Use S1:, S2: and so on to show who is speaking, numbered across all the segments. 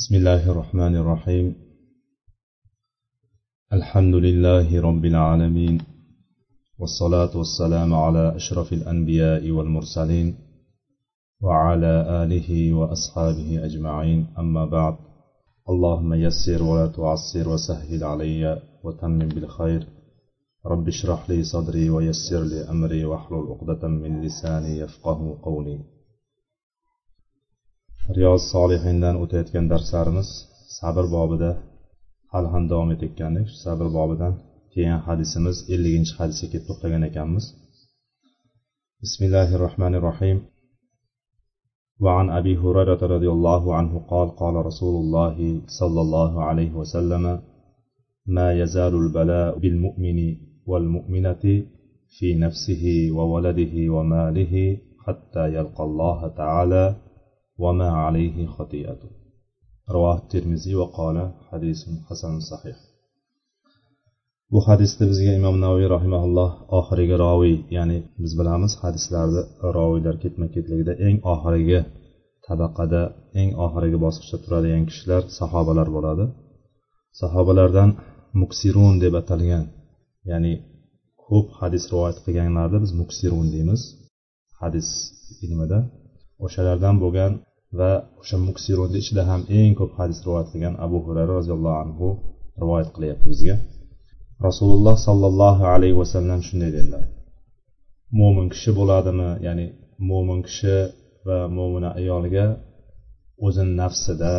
S1: بسم الله الرحمن الرحيم. الحمد لله رب العالمين والصلاة والسلام على أشرف الأنبياء والمرسلين وعلى آله وأصحابه أجمعين. أما بعد اللهم يسر ولا تعسر وسهل علي وتمم بالخير. رب اشرح لي صدري ويسر لي أمري واحلل عقدة من لساني يفقه قولي. riyoz solihindan o'tayotgan darslarimiz sabr bobida hali ham davom etayotgandik shu sabr bobidan kelgan hadisimiz elliginchi hadisga kelib to'xtagan ekanmiz bismillahi rohmanir rohim وعن أبي هريرة رضي الله عنه قال قال رسول الله صلى الله عليه وسلم ما يزال البلاء بالمؤمن والمؤمنة في نفسه وولده وماله حتى يلقى الله تعالى وما عليه خطيئة رواه الترمذي وقال حديث حسن صحيح bu hadisda bizga imom navoiy rahimaulloh oxirgi roviy ya'ni biz bilamiz hadislarda roviylar ketma ketligida eng oxirgi tabaqada eng oxirgi bosqichda turadigan kishilar sahobalar bo'ladi sahobalardan muksirun deb atalgan ya'ni ko'p hadis rivoyat qilganlarni biz muksirun deymiz hadis ilmida o'shalardan bo'lgan va o'sha muksirunni ichida ham eng ko'p hadis rivoyat qilgan abu hurayra roziyallohu anhu rivoyat qilyapti bizga. Rasululloh sollallohu alayhi vasallam shunday dedilar. Mo'min kishi bo'ladimi? Ya'ni mo'min kishi va mo'mina ayoliga o'zini nafsida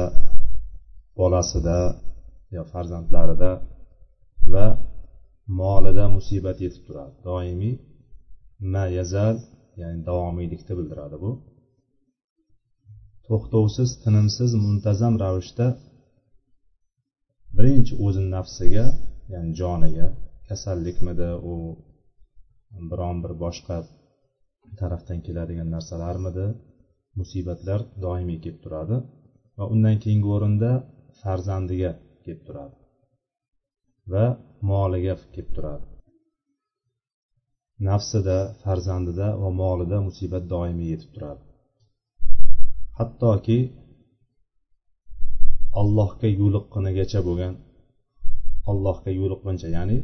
S1: bolasida yo farzandlarida va molida musibat yetib turadi. Doimiy ma yazal ya'ni davomiylikni bildiradi bu. To'xtovsiz tinimsiz muntazam ravishda birinchi o'zini nafsiga ya'ni joniga kasallikmidi u biron bir boshqa tarafdan keladigan narsalarmidi musibatlar doimiy kelib turadi va undan keyingi o'rinda farzandiga kelib turadi va moliga kelib turadi. Nafsida farzandida va molida musibat doimiy yetib turadi. Hattoki allohga yo'liqqunigacha bo'lgan allohga yo'liqquncha ya'ni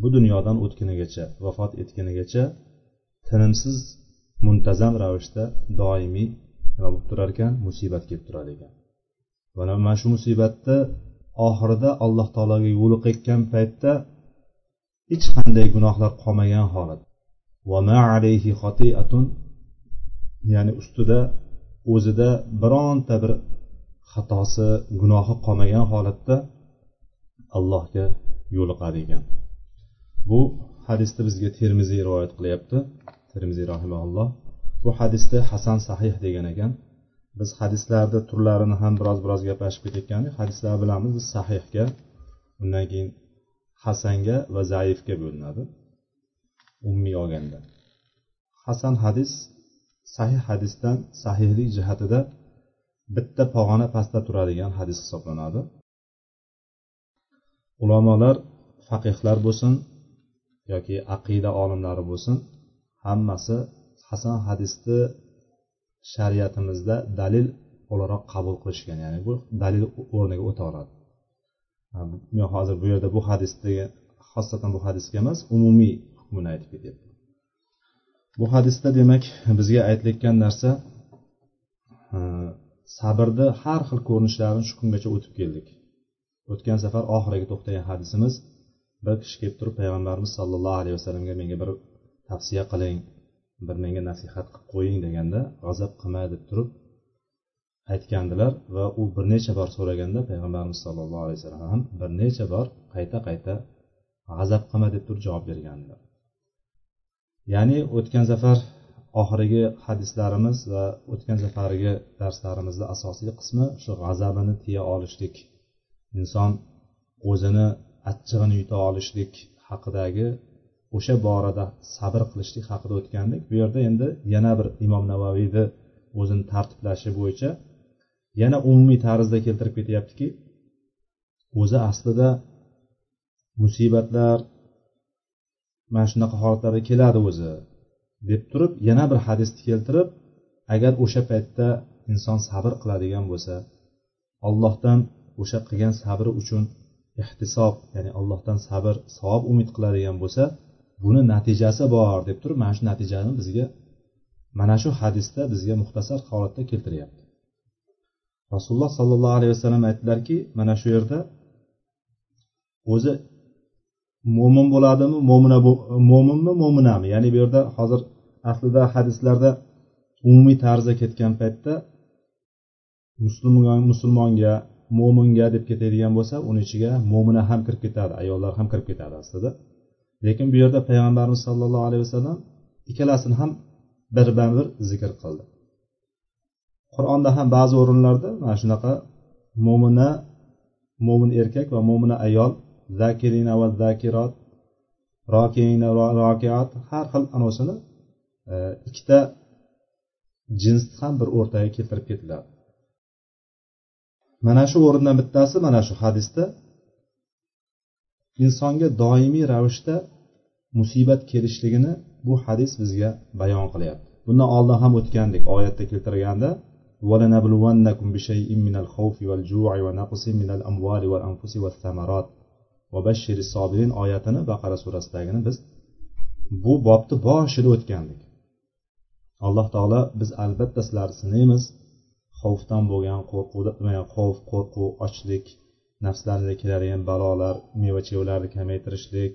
S1: bu dunyodan o'tgunigacha vafot etgunigacha tinimsiz muntazam ravishda doimiy nima bo'lib turar ekan? Musibat kelib turar ekan. Mana mana shu musibatni oxirida alloh taologa yo'liqayotgan paytda hech qanday gunohlar qolmagan holat. Ya'ni ustida o'zida bironta bir xatosi gunohi qolmagan holatda allohga yo'liqadi ekan. Bu hadisni bizga termiziy rivoyat qilyapti. Termiziy rahimaulloh bu hadisda hasan sahih degan ekan. Biz hadislarni turlarini ham biroz biroz gaplashib ketayotgandik hadislar bilamiz biz sahihga undan keyin hasanga va zaifga bo'linadi. Umumiy olganda. Hasan hadis sahih hadisdan sahihlik jihatida bitta pog'ona pastda turadigan hadis hisoblanadi. Ulamolar faqihlar bo'lsin yoki aqida olimlari bo'lsin hammasi hasan hadisni shariatimizda dalil o'laroq qabul qilishgan ya'ni bu dalil o'rniga o'ta oladi. Men hozir bu yerda bu hadisdagi xosatan bu hadisga emas umumiy hukmini aytib ketyapman bu hadisda demak bizga aytilayotgan narsa e, sabrni har xil ko'rinishlarini shu kungacha o'tib keldik. O'tgan safar oxiriga to'xtagan hadisimiz bir kishi kelib turib payg'ambarimiz sollallohu alayhi vasallamga menga bir tavsiya qiling bir menga nasihat qilib qo'ying deganda g'azab qilma deb turib aytgandilar va u bir necha bor so'raganda payg'ambarimiz sollallohu alayhi vasallam ham bir necha bor qayta qayta g'azab qilma deb turib javob bergandilar. Ya'ni o'tgan safar oxirgi hadislarimiz va o'tgan safargi darslarimizni asosiy qismi shu g'azabini tiya olishlik. Inson o'zini achchig'ini yuta olishlik haqidagi o'sha borada sabr qilishlik haqida o'tgandik bu yerda endi yana bir imom navaviyni o'zini tartiblashi bo'yicha yana umumiy tarzda keltirib ketyaptiki o'zi aslida musibatlar mana shunaqa holatlarga keladi o'zi deb turib yana bir hadisni keltirib agar o'sha paytda inson sabr qiladigan bo'lsa ollohdan o'sha qilgan sabri uchun ehtisob ya'ni allohdan sabr savob umid qiladigan bo'lsa buni natijasi bor deb turib mana shu natijani bizga mana shu hadisda bizga muxtasar holatda keltiryapti. Rasululloh sollallohu alayhi vasallam aytdilarki mana shu yerda o'zi mo'min bo'ladimi mo'mina mo'minmi mo'minami ya'ni bu yerda hozir aslida hadislarda umumiy tarzda ketgan paytda musulmon musulmonga mo'minga deb ketadigan bo'lsa uni ichiga mo'mina ham kirib ketadi ayollar ham kirib ketadi aslida. Lekin bu yerda payg'ambarimiz sollallohu alayhi vasallam ikkalasini ham birdan bir zikr qildi. Qur'onda ham ba'zi o'rinlarda mana shunaqa mo'mina mo'min erkak va mo'mina ayol zakirina va zakirot rokina rokiat har xil anavsini e, ikkita jinsni ham bir o'rtaga keltirib ketiladi mana shu o'rindan bittasi mana shu hadisda insonga doimiy ravishda musibat kelishligini bu hadis bizga bayon qilyapti bundan oldin ham o'tgandek oyatda keltirganda ولنبلونكم بشيء من الخوف والجوع ونقص من الأموال والأنفس والثمرات va bashiri sobirin oyatini baqara surasidagini biz bu bobni boshida o'tgandik. Alloh taolo biz albatta sizlarni sinaymiz. Xavfdan bo'lgan qo'rquvda qo'rquv ochlik nafslarga keladigan balolar meva chevalarni kamaytirishlik.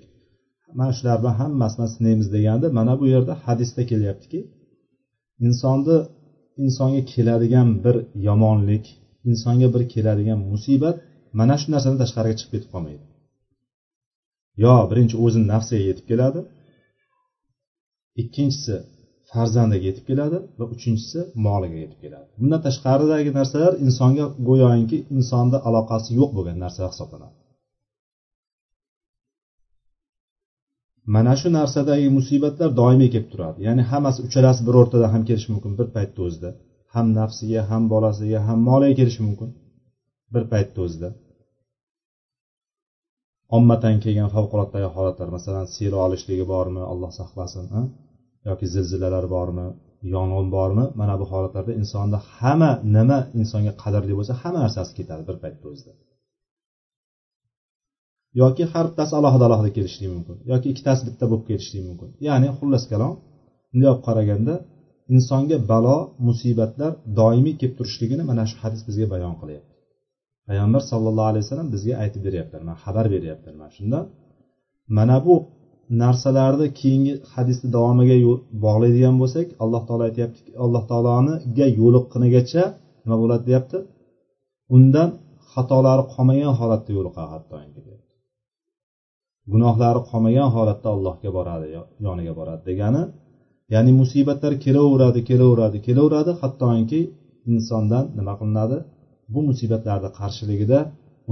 S1: Mana shular bilan hammasini sinaymiz deganda mana bu yerda hadisda kelyaptiki insonni insonga keladigan bir yomonlik insonga bir keladigan musibat mana shu narsadan tashqariga chiqib ketib qolmaydi. Yo birinchi o'zini nafsiga yetib keladi. Ikkinchisi farzandiga yetib keladi va uchinchisi moliga yetib keladi. Bundan tashqaridagi narsalar insonga go'yoki insonda aloqasi yo'q bo'lgan narsalar hisoblanadi. Mana shu narsadagi musibatlar doimiy kelib turadi. Ya'ni hammasi uchalasi bir o'rtada ham kelishi mumkin bir paytni o'zida ham nafsiga ham bolasiga ham moliga kelishi mumkin bir paytni o'zida ommatan kelgan favqulodda holatlar masalan sel olishligi bormi alloh saqlasin yoki zilzilalar bormi yong'in bormi? Mana bu holatlarda insonda hamma nima insonga qadrli bo'lsa hamma narsasi ketadi bir paytda o'zida yoki har bittasi alohida alohida kelishligi mumkin yoki ikkitasi bitta bo'lib kelishligi mumkin. Ya'ni xullas kalom bunday olib qaraganda insonga balo musibatlar doimiy kelib turishligini mana shu hadis bizga bayon qilyapti. Payg'ambar sallallohu alayhi vasallam bizga aytib beryaptilar mana xabar beryaptilar mana shundan mana bu narsalarni keyingi hadisni davomiga bog'laydigan bo'lsak alloh taolo aytyaptiki alloh taoloniga yo'liqqunigacha nima bo'ladi? deyapti. Undan xatolari qolmagan holatda yo'liqadi hattoki gunohlari qolmagan holatda allohga boradi yoniga boradi degani ya'ni musibatlar kelaveradi kelaveradi kelaveradi hattoki insondan nima qilinadi? Bu musibatlarni qarshiligida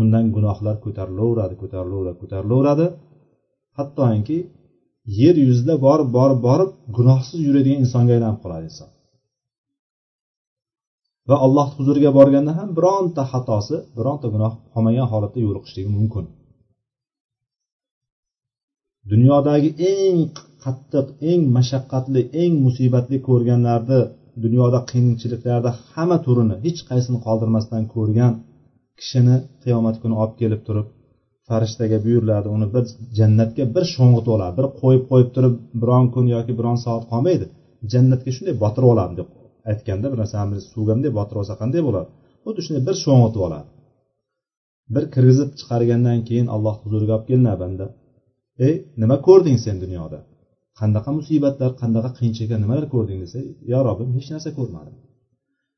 S1: undan gunohlar ko'tarilaveradi ko'tarilaveradi ko'tarilaveradi. Hattoki yer yuzida borib borib borib gunohsiz yuradigan insonga aylanib qoladi inson. Va alloh huzuriga borganda ham bironta xatosi bironta gunoh qolmagan holatda yo'liqishligi mumkin. Dunyodagi eng qattiq eng mashaqqatli eng musibatli ko'rganlarni dunyoda qiyinchiliklarda hamma turini hech qaysini qoldirmasdan ko'rgan kishini qiyomat kuni olib kelib turib farishtaga buyuriladi. Uni bir jannatga bir sho'ng'itib oladi bir qo'yib qo'yib turib biron kun yoki biron soat qolmaydi. Jannatga shunday botirib oladi deb aytganda bir narsani suvga bunday botirib olsa qanday bo'ladi? Xuddi shunday bir sho'ng'itib oladi. Bir kirgizib chiqargandan keyin alloh huzuriga olib kelinadi banda. Ey nima ko'rding sen dunyoda? Qanaqa musibatlar qanaqa qiyinchiliklar nimalar ko'rding desa yo robbim hech narsa ko'rmadim.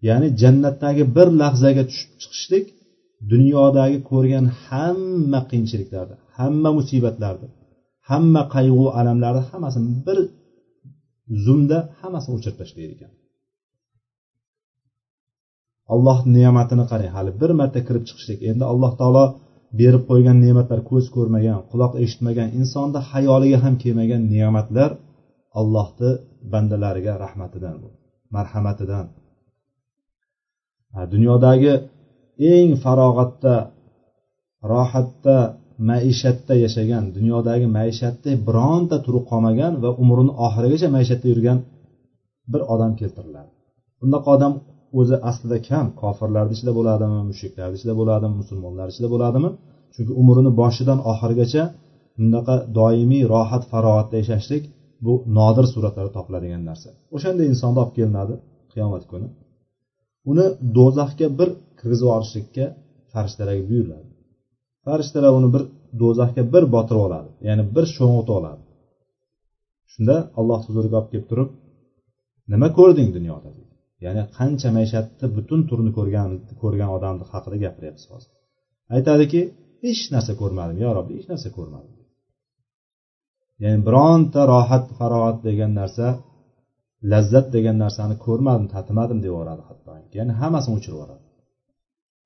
S1: Ya'ni jannatdagi bir lahzaga tushib chiqishlik dunyodagi ko'rgan hamma qiyinchiliklarni hamma musibatlarni hamma qayg'u alamlarni hammasini bir zumda hammasini o'chirib tashlaydi ekan. Alloh ne'matini qarang hali bir marta kirib chiqishlik. Endi alloh taolo berib qo'ygan ne'matlar ko'z ko'rmagan quloq eshitmagan insonni hayoliga ham kelmagan ne'matlar allohni bandalariga rahmatidan marhamatidan. Dunyodagi eng farog'atda rohatda maishatda yashagan dunyodagi maishatda bironta turi qolmagan va umrini oxirigacha maishatda yurgan bir odam keltiriladi. Bundaqa odam o'zi aslida kam. Kofirlarni ichida bo'ladimi mushriklarni ichida bo'ladimi musulmonlar ichida bo'ladimi? Chunki umrini boshidan oxirigacha bunaqa doimiy rohat farog'atda yashashlik bu nodir suratlarda topiladigan narsa. O'shanday insonni olib kelinadi qiyomat kuni. Uni do'zaxga bir kirgizib yuborishlikka farishtalarga buyuriladi. Farishtalar uni bir do'zaxga bir botirib oladi ya'ni bir sho'ng'itib oladi. Shunda alloh huzuriga olib kelib turib nima ko'rding dunyoda? Ya'ni qancha maishatni butun turini ko'rgan ko'rgan odamni haqida gapiryapmiz hozir. Aytadiki hech narsa ko'rmadim yo robbi hech narsa ko'rmadim. Ya'ni bironta rohat farog'at degan narsa lazzat degan narsani ko'rmadim tatimadim deb yuboradi hatto. Ya'ni hammasini o'chirib yuboradi.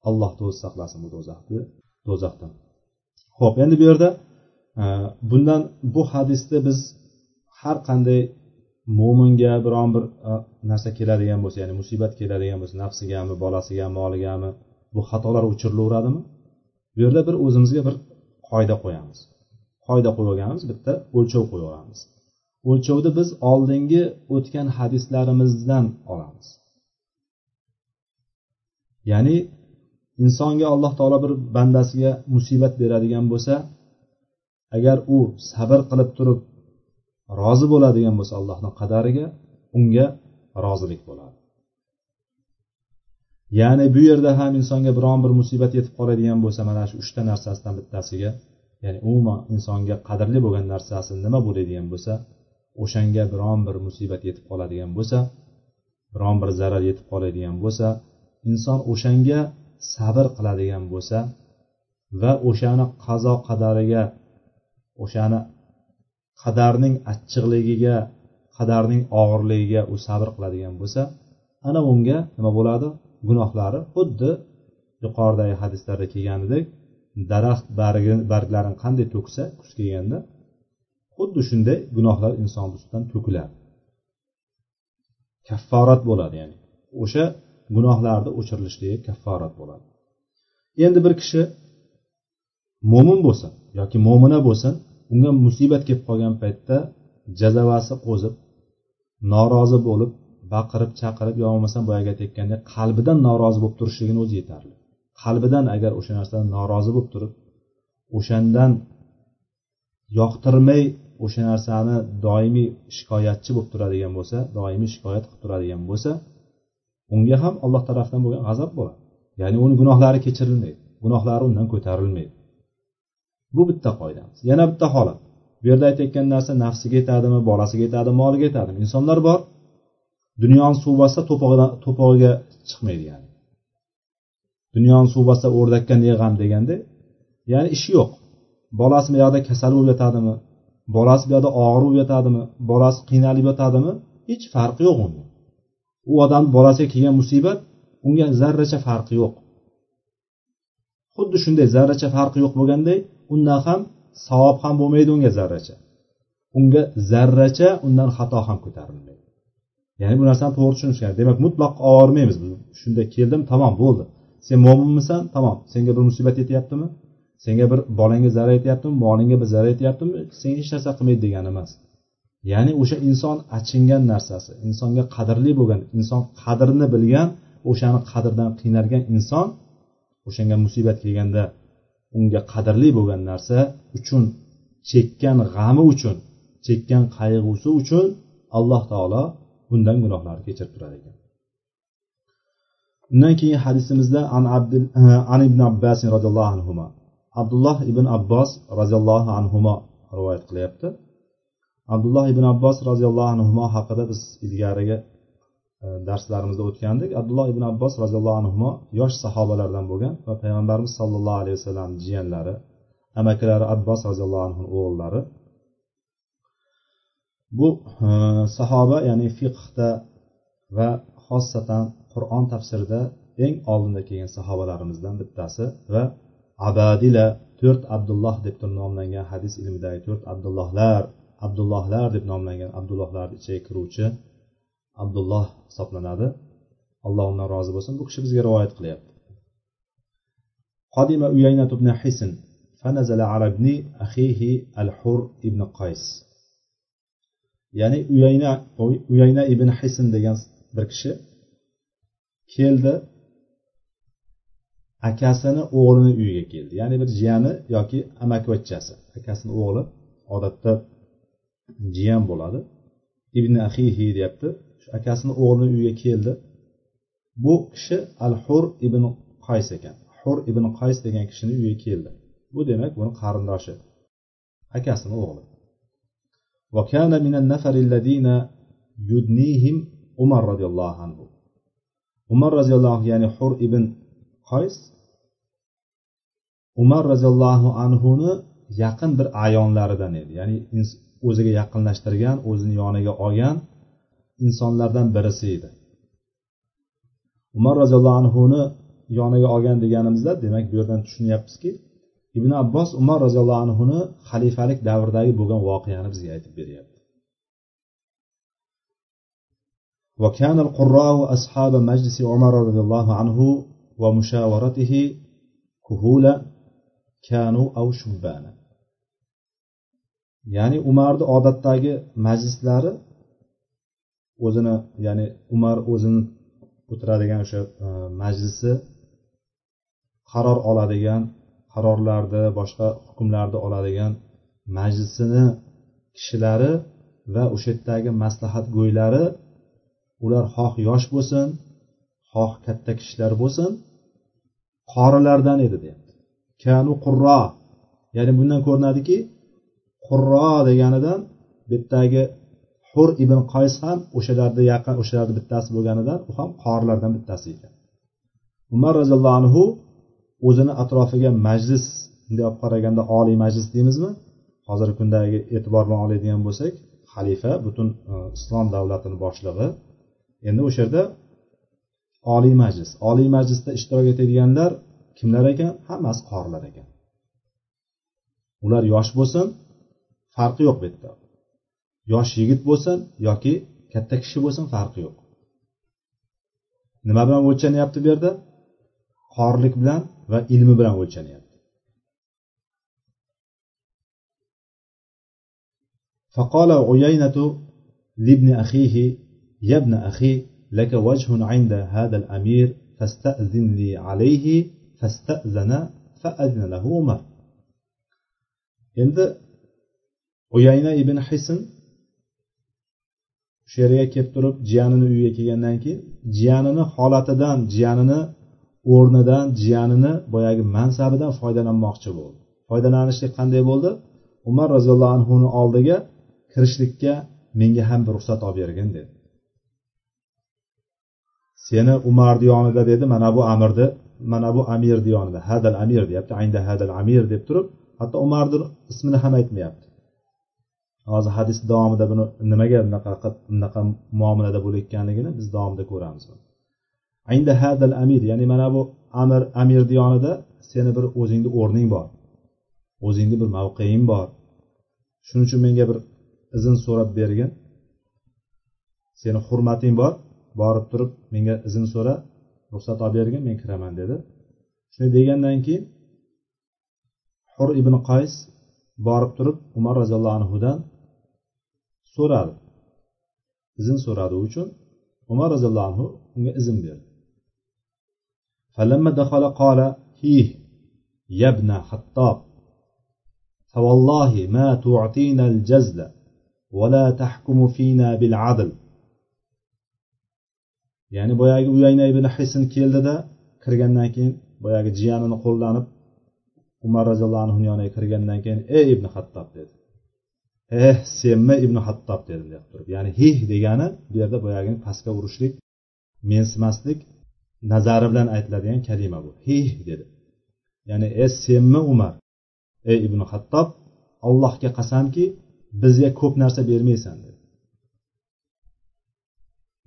S1: Alloh o'zi saqlasin bu do'zaxni do'zaxdan. Ho'p endi bu yerda e, bundan bu hadisda biz har qanday mo'minga biron bir narsa keladigan bo'lsa ya'ni musibat keladigan bo'lsa nafsigami bolasigami moligami bu xatolar o'chirilaveradimi? Bu yerda bir o'zimizga bir qoida qo'yamiz. Qoida qo'yib olganmiz bitta o'lchov qo'yib olamiz o'lchovni biz oldingi o'tgan hadislarimizdan olamiz. Ya'ni insonga alloh taolo bir bandasiga musibat beradigan bo'lsa agar u sabr qilib turib rozi bo'ladigan bo'lsa allohni qadariga unga rozilik bo'ladi. Ya'ni bu yerda ham insonga biron bir musibat yetib qoladigan bo'lsa mana shu uchta narsasidan bittasiga ya'ni umuman insonga qadrli bo'lgan narsasi nima bo'ladigan bo'lsa o'shanga biron bir musibat yetib qoladigan bo'lsa biron bir zarar yetib qoladigan bo'lsa inson o'shanga sabr qiladigan bo'lsa va o'shani qazo qadariga o'shani qadarning achchiqligiga qadarning og'irligiga u sabr qiladigan bo'lsa ana unga nima bo'ladi? Gunohlari xuddi yuqoridagi hadislarda kelganidek daraxt barglarini qanday to'ksa kuz kelganda xuddi shunday gunohlar inson ustidan to'kiladi. Kafforat bo'ladi ya'ni o'sha gunohlarni o'chirilishligi kafforat bo'ladi. Endi bir kishi mo'min bo'lsin yoki mo'mina bo'lsin unga musibat kelib qolgan paytda jazavasi qo'zib norozi bo'lib baqirib chaqirib yo bo'lmasam boyagi aytayotgandek qalbidan norozi bo'lib turishligini o'zi yetarli. Qalbidan agar o'sha narsadan norozi bo'lib turib o'shandan yoqtirmay o'sha narsani doimiy shikoyatchi bo'lib turadigan bo'lsa doimiy shikoyat qilib turadigan bo'lsa unga ham alloh tarafidan bo'lgan g'azab bo'ladi. Ya'ni uni gunohlari kechirilmaydi gunohlari undan ko'tarilmaydi. Bu bitta qoidamiz yana bitta holat. Bu yerda aytayotgan narsa nafsiga yetadimi bolasiga yetadimi moliga yetadimi? Insonlar bor. Dunyoni suv bossa to'pog'iga chiqmaydi ya'ni. Dunyoni suv bossa o'rdakka ne g'am deganda ya'ni ishi yo'q. Bolasi bu yoqda kasal bo'lib yotadimi? Bolasi bu yoqda og'ir bo'lib yotadimi? Bolasi qiynalib yotadimi? Hech farqi yo'q unga u odamni bolasiga kelgan musibat unga zarracha farqi yo'q. Xuddi shunday zarracha farqi yo'q bo'lganday undan ham savob ham bo'lmaydi unga zarracha. Unga zarracha undan xato ham ko'tarilmaydi. Ya'ni bu narsani to'g'ri tushunish kerak demak mutlaq og'irmaymiz biz shunda keldim tamom bo'ldi. Sen mo'minmisan? Tamom. Senga bir musibat yetyaptimi? Senga bir bolangga zarar yetyaptimi? Molingga bir zarar yetyaptimi? Senga hech narsa qilmaydi degani emas. Ya'ni o'sha inson achingan narsasi insonga qadrli bo'lgan inson qadrini bilgan o'shani qadrdan qiynalgan inson o'shanga musibat kelganda unga qadrli bo'lgan narsa uchun chekkan g'ami uchun chekkan qayg'usi uchun alloh taolo bundan gunohlarni kechirib turar ekan. Undan keyin hadisimizda an, abdul, eh, an ibn abbas roziyallohu anhu abdulloh ibn abbos roziyallohu anhu rivoyat qilyapti. Abdulloh ibn abbos roziyallohu anhu haqida biz ilgarigi E, darslarimizda o'tgandik. Abdulloh ibn abbos roziyallohu anhu yosh sahobalardan bo'lgan va payg'ambarimiz sollallohu alayhi vasallam jiyanlari amakilari abbos roziyallohu anhu o'g'illari. Bu e, sahoba ya'ni fiqhda va xossatan qur'on tafsirida eng oldinda kelgan sahobalarimizdan bittasi va abadila to'rt abdulloh deb nomlangan hadis ilmidagi to'rt abdullohlar abdullohlar deb nomlangan abdullohlarni ichiga kiruvchi abdulloh hisoblanadi alloh undan rozi bo'lsin bu kishi bizga rivoyat qilyapti قدم أيينة بن حسن فنزل على ابن أخيه الحر ابن قيس ya'ni uyayna uyayna ibn hisn degan bir kishi keldi akasini o'g'lini uyiga keldi ya'ni bir jiyani yoki amakivachchasi akasini o'g'li odatda jiyan bo'ladi ibn ahihi deyapti shu akasini o'g'lini uyiga keldi bu kishi al hur ibn qays ekan hur ibn qays degan kishini uyiga keldi bu demak buni qarindoshi akasini o'g'li وكان من النفر الذين يدنيهم umar roziyallohu anhu umar roziyallohu anhu ya'ni hur ibn qays umar roziyallohu anhuni yaqin bir ayonlaridan edi ya'ni o'ziga yaqinlashtirgan o'zini yoniga olgan insonlardan birisi edi umar roziyallohu anhuni yoniga olgan deganimizda demak bu yerdan tushunyapmizki ibn abbos umar roziyallohu anhuni xalifalik davridagi bo'lgan voqeani bizga aytib beryapti وكان القراء أصحاب مجلس عمر رضي الله عنه ومشاورته كهولا كانوا أو شبانا ya'ni umarni odatdagi majlislari o'zini ya'ni umar o'zini o'tiradigan o'sha e, majlisi qaror oladigan qarorlarni boshqa hukmlarni oladigan majlisini kishilari va o'sha yerdagi maslahatgo'ylari ular xoh yosh bo'lsin xoh katta kishilar bo'lsin qorilardan edi deyapti. Kanu qurro ya'ni bundan ko'rinadiki qurro deganidan bu yerdagi hur ibn qays ham o'shalarni yaqin o'shalarni bittasi bo'lganidan u ham qorilardan bittasi ekan. Umar roziyallohu anhu o'zini atrofiga majlis bunday olib qaraganda oliy majlis deymizmi? Hozirgi kundagi e'tibor bilan oladigan bo'lsak xalifa butun e, islom davlatini boshlig'i. Endi o'sha yerda oliy majlis oliy majlisda ishtirok etadiganlar kimlar ekan? Hammasi qorilar ekan. Ular yosh bo'lsin farqi yo'q bu yerda. yosh yigit bo'lsin yoki katta kishi bo'lsin farqi yo'q nima bilan o'lchanyapti bu yerda qorlik bilan va ilmi bilan o'lchanyapti فقال عيينة لابن أخيه يا ابن أخي لك وجه عند هذا الأمير فاستأذن لي عليه فاستأذن فأذن له عمر endi uyayna ibn hisn shu yerga kelib turib jiyanini uyiga kelgandan keyin jiyanini holatidan jiyanini o'rnidan jiyanini boyagi mansabidan foydalanmoqchi bo'ldi. Foydalanishlik qanday bo'ldi? Umar roziyallohu anhuni oldiga kirishlikka menga ham bir ruxsat olib bergin dedi. Seni umarni yonida dedi mana bu amirni mana bu amirni yonida hadal amir deyapti aynda hadal amir deb turib hatto umarni ismini ham aytmayapti. Hozir hadis davomida buni nimaga bunaqa bunaqa muomalada bo'layotganligini biz davomida ko'ramiz aynda hadal amir ya'ni mana bu amir amirni yonida seni bir o'zingni o'rning bor. O'zingni bir mavqeing bor. Shuning uchun menga bir izn so'rab bergin. Seni hurmating bor. Borib turib menga izn so'ra ruxsat olib bergin men kiraman dedi. Shunday degandan keyin hur ibn qays borib turib umar roziyallohu anhudan so'radi izn so'radi u uchun umar roziyallohu anhu unga izn berdi فلما دخل قال هيه يا ابن خطاب فوالله ما تعطينا الجزل ولا تحكم فينا بالعدل ya'ni boyagi uyayna ibn hisn keldida kirgandan keyin boyagi jiyanini qo'llanib umar roziyallohu anhu yoniga kirgandan keyin ey ibn hattob dedi Eh senmi ibn hattob dedi deb turib ya'ni hih degani bu yerda boyagini pastga urishlik mensimaslik nazari bilan aytiladigan kalima bu. Hih dedi. Ya'ni e senmi umar ey ibn hattob allohga qasamki bizga ko'p narsa bermaysan dedi.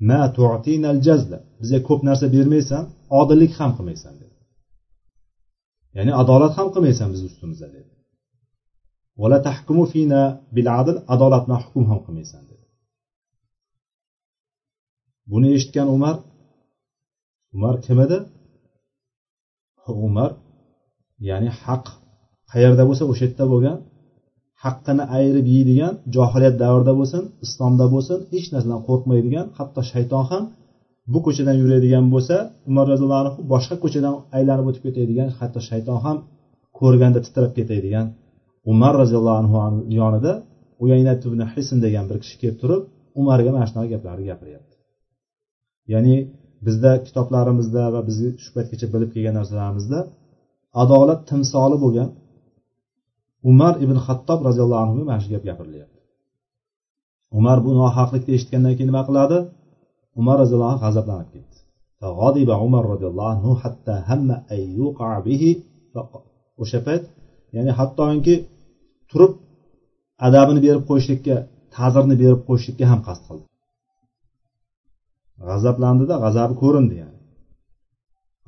S1: Ma tu'tinal jazla bizga ko'p narsa bermaysan odillik ham qilmaysan dedi. Ya'ni adolat ham qilmaysan bizni ustimizda dedi. Vala tahkumu fina bil adl adolat bilan hukm ham qilmaysan dedi. Buni eshitgan umar umar kim edi? Umar ya'ni haq qayerda bo'lsa o'sha yerda bo'lgan haqqini ayirib yeydigan johiliyat davrida bo'lsin islomda bo'lsin hech narsadan qo'rqmaydigan hatto shayton ham
S2: bu ko'chadan yuradigan bo'lsa umar roziyallohu anhu boshqa ko'chadan aylanib o'tib ketadigan hatto shayton ham ko'rganda titrab ketadigan umar roziyallohu anhu yonida uyaynat ibn hisn degan bir kishi kelib turib umarga mana shunaqa gaplarni gapiryapti ya'ni bizda kitoblarimizda va biz shu paytgacha bilib kelgan narsalarimizda adolat timsoli bo'lgan umar ibn xattob roziyallohu anhuga mana shu gap gapirilyapti umar bu nohaqlikni eshitgandan keyin nima qiladi umar roziyallohu anhu g'azablanib ketdi فغضب عمر رضي الله عنه حتى هم أن يوقع به o'sha payt ya'ni hattoki turib adabini berib qo'yishlikka ta'zirni berib qo'yishlikka ham qasd qildi. G'azablandida g'azabi ko'rindi ya'ni.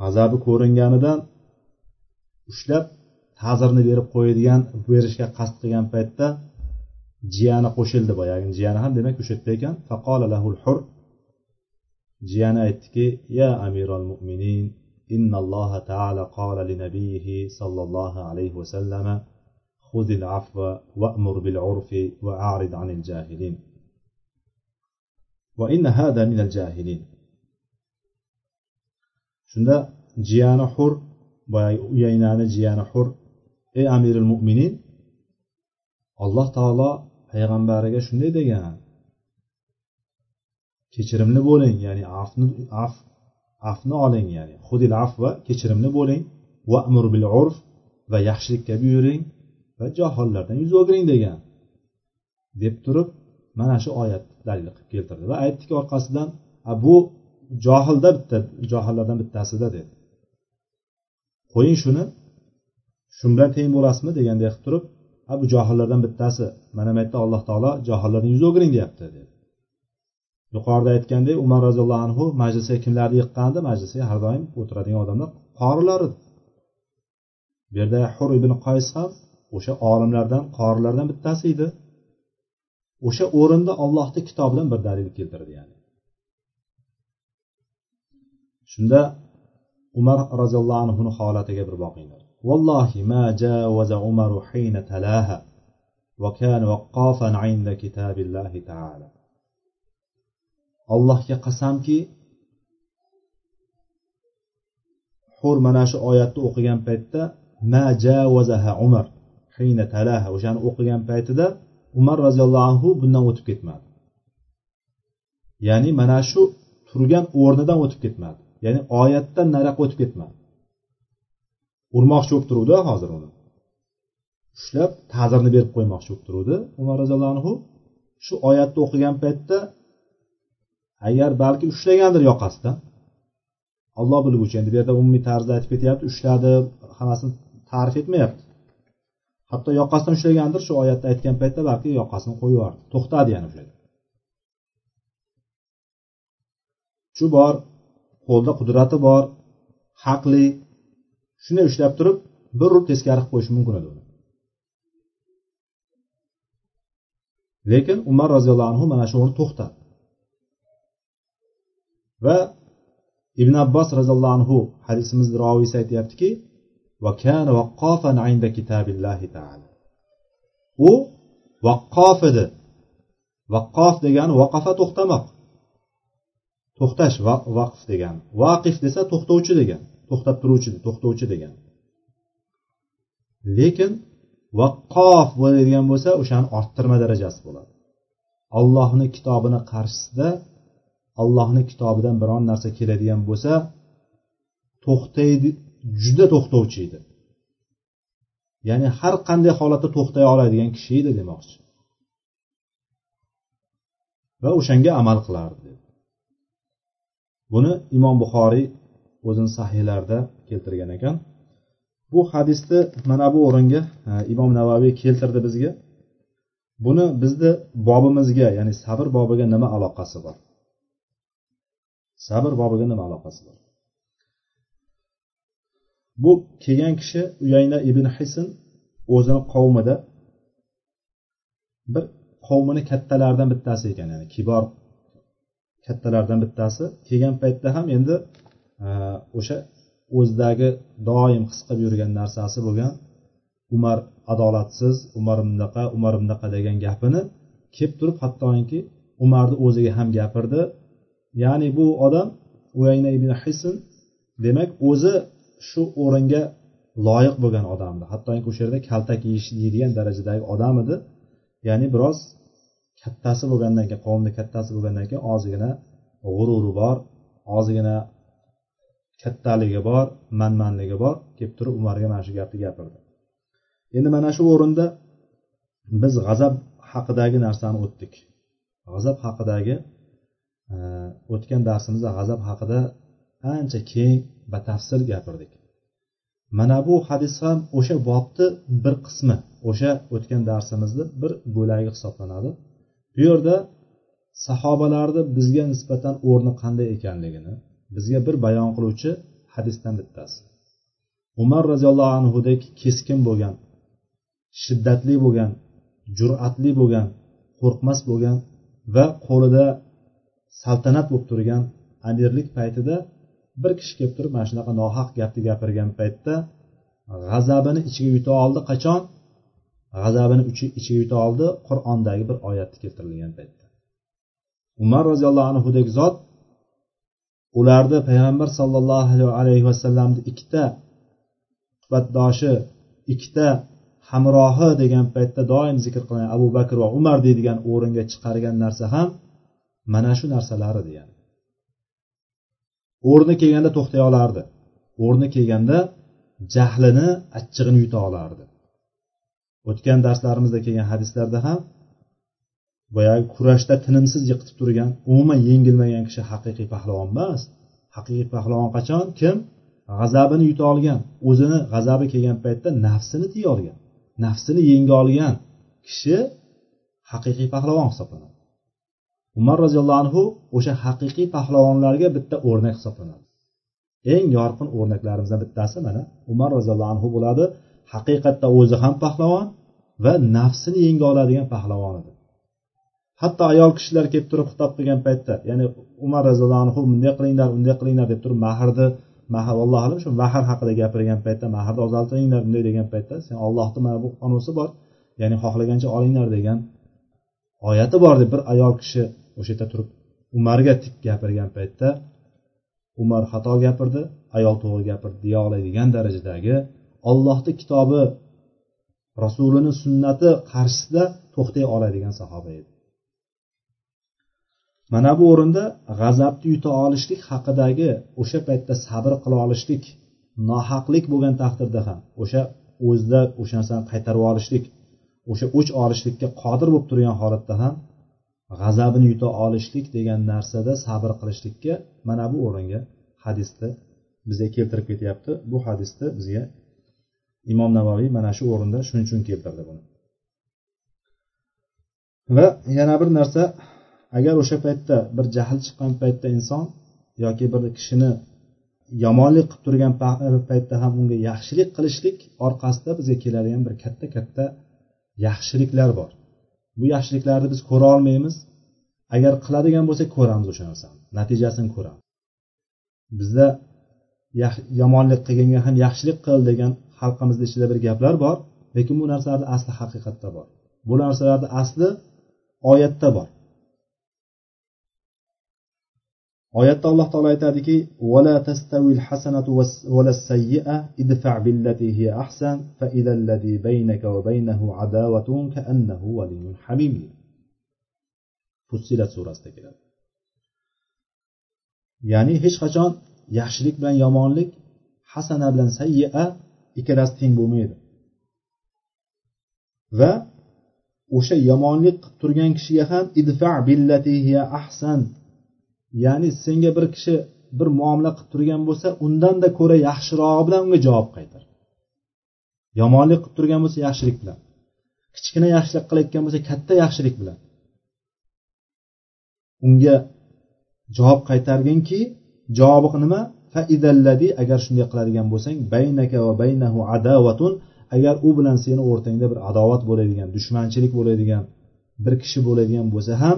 S2: G'azabi ko'ringanidan ushlab ta'zirni berib qo'yadigan berishga qasd qilgan paytda jiyani qo'shildi boyagi jiyani ham demak o'sha yerda ekan. Faqola lahul hur. Jiyani aytdiki ya amirul mo'minin innalloha taala qola linabiyhi sollallohu alayhi vasallama خذ العفو وأمر بالعرف وأعرض عن الجاهلين وإن هذا من الجاهلين jiyani hur boyagi uyaynani jiyani hur ey amiril mo'minin alloh taolo payg'ambariga shunday degan kechirimli bo'ling ya'ni afni af afni oling ya'ni hudil afva kechirimli bo'ling va amur bil urf va yaxshilikka buyuring va johillardan yuz o'giring degan. Deb turib mana shu oyat dalil qilib keltirdi va aytdiki orqasidan bu johilda bitta johillardan bittasida dedi. Qo'ying shuni shu bilan teng bo'lasizmi deganday qilib turib a bu johillardan bittasi mana bu yerda alloh taolo johillardan yuz o'giring deyapti dedi. Yuqorida aytgandek umar roziyallohu anhu majlisga kimlarni yiqqandi majlisga har doim o'tiradigan odamlar qorilar edi bu yerda hur ibn qays ham o'sha olimlardan qorilardan bittasi edi o'sha o'rinda ollohni kitobidan bir dalil keltirdi ya'ni shunda umar roziyallohu anhuni holatiga bir boqinglar والله ما جاوز عمر حين تلاها وكان وقافا عند كتاب الله تعالى allohga qasamki hur mana shu oyatni o'qigan paytda ma javazaha umar Hina talaha o'shani o'qigan paytida umar roziyallohu anhu bundan o'tib ketmadi. Ya'ni mana shu turgan o'rnidan o'tib ketmadi. Ya'ni oyatdan nariyoqqa o'tib ketmadi. Urmoqchi bo'lib turuvdi hozir uni. Ushlab ta'zirni berib qo'ymoqchi bo'lib turuvdi umar roziyallohu anhu. Shu oyatni o'qigan paytda agar balki ushlagandir yoqasidan olloh bilguchi endi bu yerda umumiy tarzda aytib ketyapti ushladi hammasini ta'rif etmayapti. Hatto yoqasidan ushlagandir shu oyatda aytgan paytda balki yoqasini qo'yib yubordi. To'xtadi yana o'sha shu bor qo'lda qudrati bor haqli. Shunday ushlab turib bir urib teskari qilib qo'yishi mumkin edi uni. Lekin umar roziyallohu anhu mana shu o'rni to'xtadi. Va ibn abbos roziyallohu anhu hadisimizni roviysi aytyaptiki u vaqqof edi vaqqof degani vaqafa to'xtamoq. To'xtash vaqf degani vaqif desa to'xtovchi degan to'xtab turuvchi to'xtovchi degan. Lekin vaqqof bo'ladigan bo'lsa o'shani orttirma darajasi bo'ladi. Allohni kitobini qarshisida allohni kitobidan biron narsa keladigan bo'lsa to'xtaydi juda to'xtovchi edi. Ya'ni har qanday holatda to'xtay oladigan kishi edi demoqchi. Va o'shanga amal qilardi buni imom buxoriy o'zini sahiylarida keltirgan ekan. Bu hadisni mana bu o'ringa e, imom navaviy keltirdi bizga. Buni bizni bobimizga ya'ni sabr bobiga nima aloqasi bor? Sabr bobiga nima aloqasi bor? Bu kelgan kishi uyayna ibn hisn o'zini qavmida bir qavmini kattalaridan bittasi ekan ya'ni kibor kattalardan bittasi. Kelgan paytda ham endi e, o'sha o'zidagi doim his qilib yurgan narsasi bo'lgan umar adolatsiz umar bunaqa umar bunaqa degan gapini kelib turib hattoki umarni o'ziga ham gapirdi. Ya'ni bu odam uyayna ibn hisn demak o'zi shu o'ringa loyiq bo'lgan odam edi hattoki o'sha yerda kaltak yeyish yeydigan darajadagi odam edi. Ya'ni biroz kattasi bo'lgandan keyin qavmni kattasi bo'lgandan keyin ozgina g'ururi bor ozgina kattaligi bor manmanligi bor. Kelib turib umarga mana shu gapni gapirdi. Endi mana shu o'rinda biz g'azab haqidagi narsani o'tdik. G'azab haqidagi e, o'tgan darsimizda g'azab haqida ancha keng batafsil gapirdik. Mana bu hadis ham o'sha bobni bir qismi o'sha o'tgan darsimizni bir bo'lagi hisoblanadi. Bu yerda sahobalarni bizga nisbatan o'rni qanday ekanligini bizga bir bayon qiluvchi hadisdan bittasi. Umar roziyallohu anhudek keskin bo'lgan shiddatli bo'lgan jur'atli bo'lgan qo'rqmas bo'lgan va qo'lida saltanat bo'lib turgan amirlik paytida bir kishi kelib turib mana shunaqa nohaq gapni gapirgan paytda g'azabini ichiga yuta oldi. Qachon? G'azabini ichiga yuta oldi qur'ondagi bir oyatni keltirilgan paytda. Umar roziyallohu anhudek zot ularni payg'ambar sollallohu alayhi vasallamni ikkita suhbatdoshi ikkita hamrohi degan paytda doim zikr qilingan abu bakr va umar deydigan o'ringa chiqargan narsa ham mana shu narsalari degani yani o'rni kelganda to'xtay olardi. O'rni kelganda jahlini achchig'ini yuta olardi. O'tgan darslarimizda kelgan hadislarda ham boyagi kurashda tinimsiz yiqitib turgan umuman yengilmagan kishi haqiqiy pahlavon emas. Haqiqiy pahlavon qachon? Kim? G'azabini yuta olgan o'zini g'azabi kelgan paytda nafsini tiya olgan nafsini yenga olgan kishi haqiqiy pahlavon hisoblanadi. Umar roziyallohu anhu o'sha haqiqiy pahlavonlarga bitta o'rnak hisoblanadi. Eng yorqin o'rnaklarimizdan bittasi mana umar roziyallohu anhu bo'ladi. Haqiqatda o'zi ham pahlavon va nafsini yenga oladigan pahlavon edi. Hatto ayol kishilar kelib turib xitob qilgan paytda ya'ni umar roziyallohu anhu bunday qilinglar bunday qilinglar deb turib mahrni mahr allohu alam shu mahr haqida gapirgan paytda mahrni ozaltiringlar bunday degan paytda sen ollohni mana bu qonusi bor ya'ni xohlagancha olinglar degan oyati bor deb bir ayol kishi o'sha yerda turib umarga tik gapirgan paytda umar xato gapirdi ayol to'g'ri gapirdi deya oladigan darajadagi ollohni kitobi rasulini sunnati qarshisida to'xtay oladigan sahoba edi. Mana bu o'rinda g'azabni yuta olishlik haqidagi o'sha paytda sabr qila olishlik nohaqlik bo'lgan taqdirda ham o'sha o'zida o'sha narsani qaytarib olishlik o'sha o'ch olishlikka qodir bo'lib turgan holatda ham g'azabini yuta olishlik degan narsada sabr qilishlikka mana bu o'ringa hadisni bizga keltirib ketyapti. Bu hadisni bizga imom navoiy mana shu o'rinda shuning uchun keltirdi buni. Va yana bir narsa agar o'sha paytda bir jahl chiqqan paytda inson yoki bir kishini yomonlik qilib turgan e, paytda ham unga yaxshilik qilishlik orqasida bizga keladigan bir katta katta yaxshiliklar bor. Bu yaxshiliklarni biz ko'ra olmaymiz. Agar qiladigan bo'lsak ko'ramiz o'sha narsani. Natijasini ko'ramiz. Bizda yomonlik qilganga ham yaxshilik qil degan xalqimizni ichida bir gaplar bor lekin bu narsalarni asli haqiqatda bor. Bu narsalarni asli oyatda bor. Oyatda alloh taolo aytadiki tastavil hasanatu vala sayyi'a idfa billati hiya ahsan fa idalladhi baynaka va baynahu adawatun ka'annahu waliyyun hamim fussilat surasida keladi ya'ni hech qachon yaxshilik bilan yomonlik hasana bilan sayyi'a ikkalasi teng bo'lmaydi va o'sha yomonlik qilib turgan kishiga ham idfa billati hiya ahsan ya'ni senga bir kishi bir muomala qilib turgan bo'lsa undanda ko'ra yaxshirog'i bilan unga javob qaytar. Yomonlik qilib turgan bo'lsa yaxshilik bilan. Kichkina yaxshilik qilayotgan bo'lsa katta yaxshilik bilan. Unga javob qaytarginki javobi nima? Faidalladi agar shunday qiladigan bo'lsang baynaka va baynahu adavatun agar u bilan seni o'rtangda bir adovat bo'ladigan dushmanchilik bo'ladigan bir kishi bo'ladigan bo'lsa ham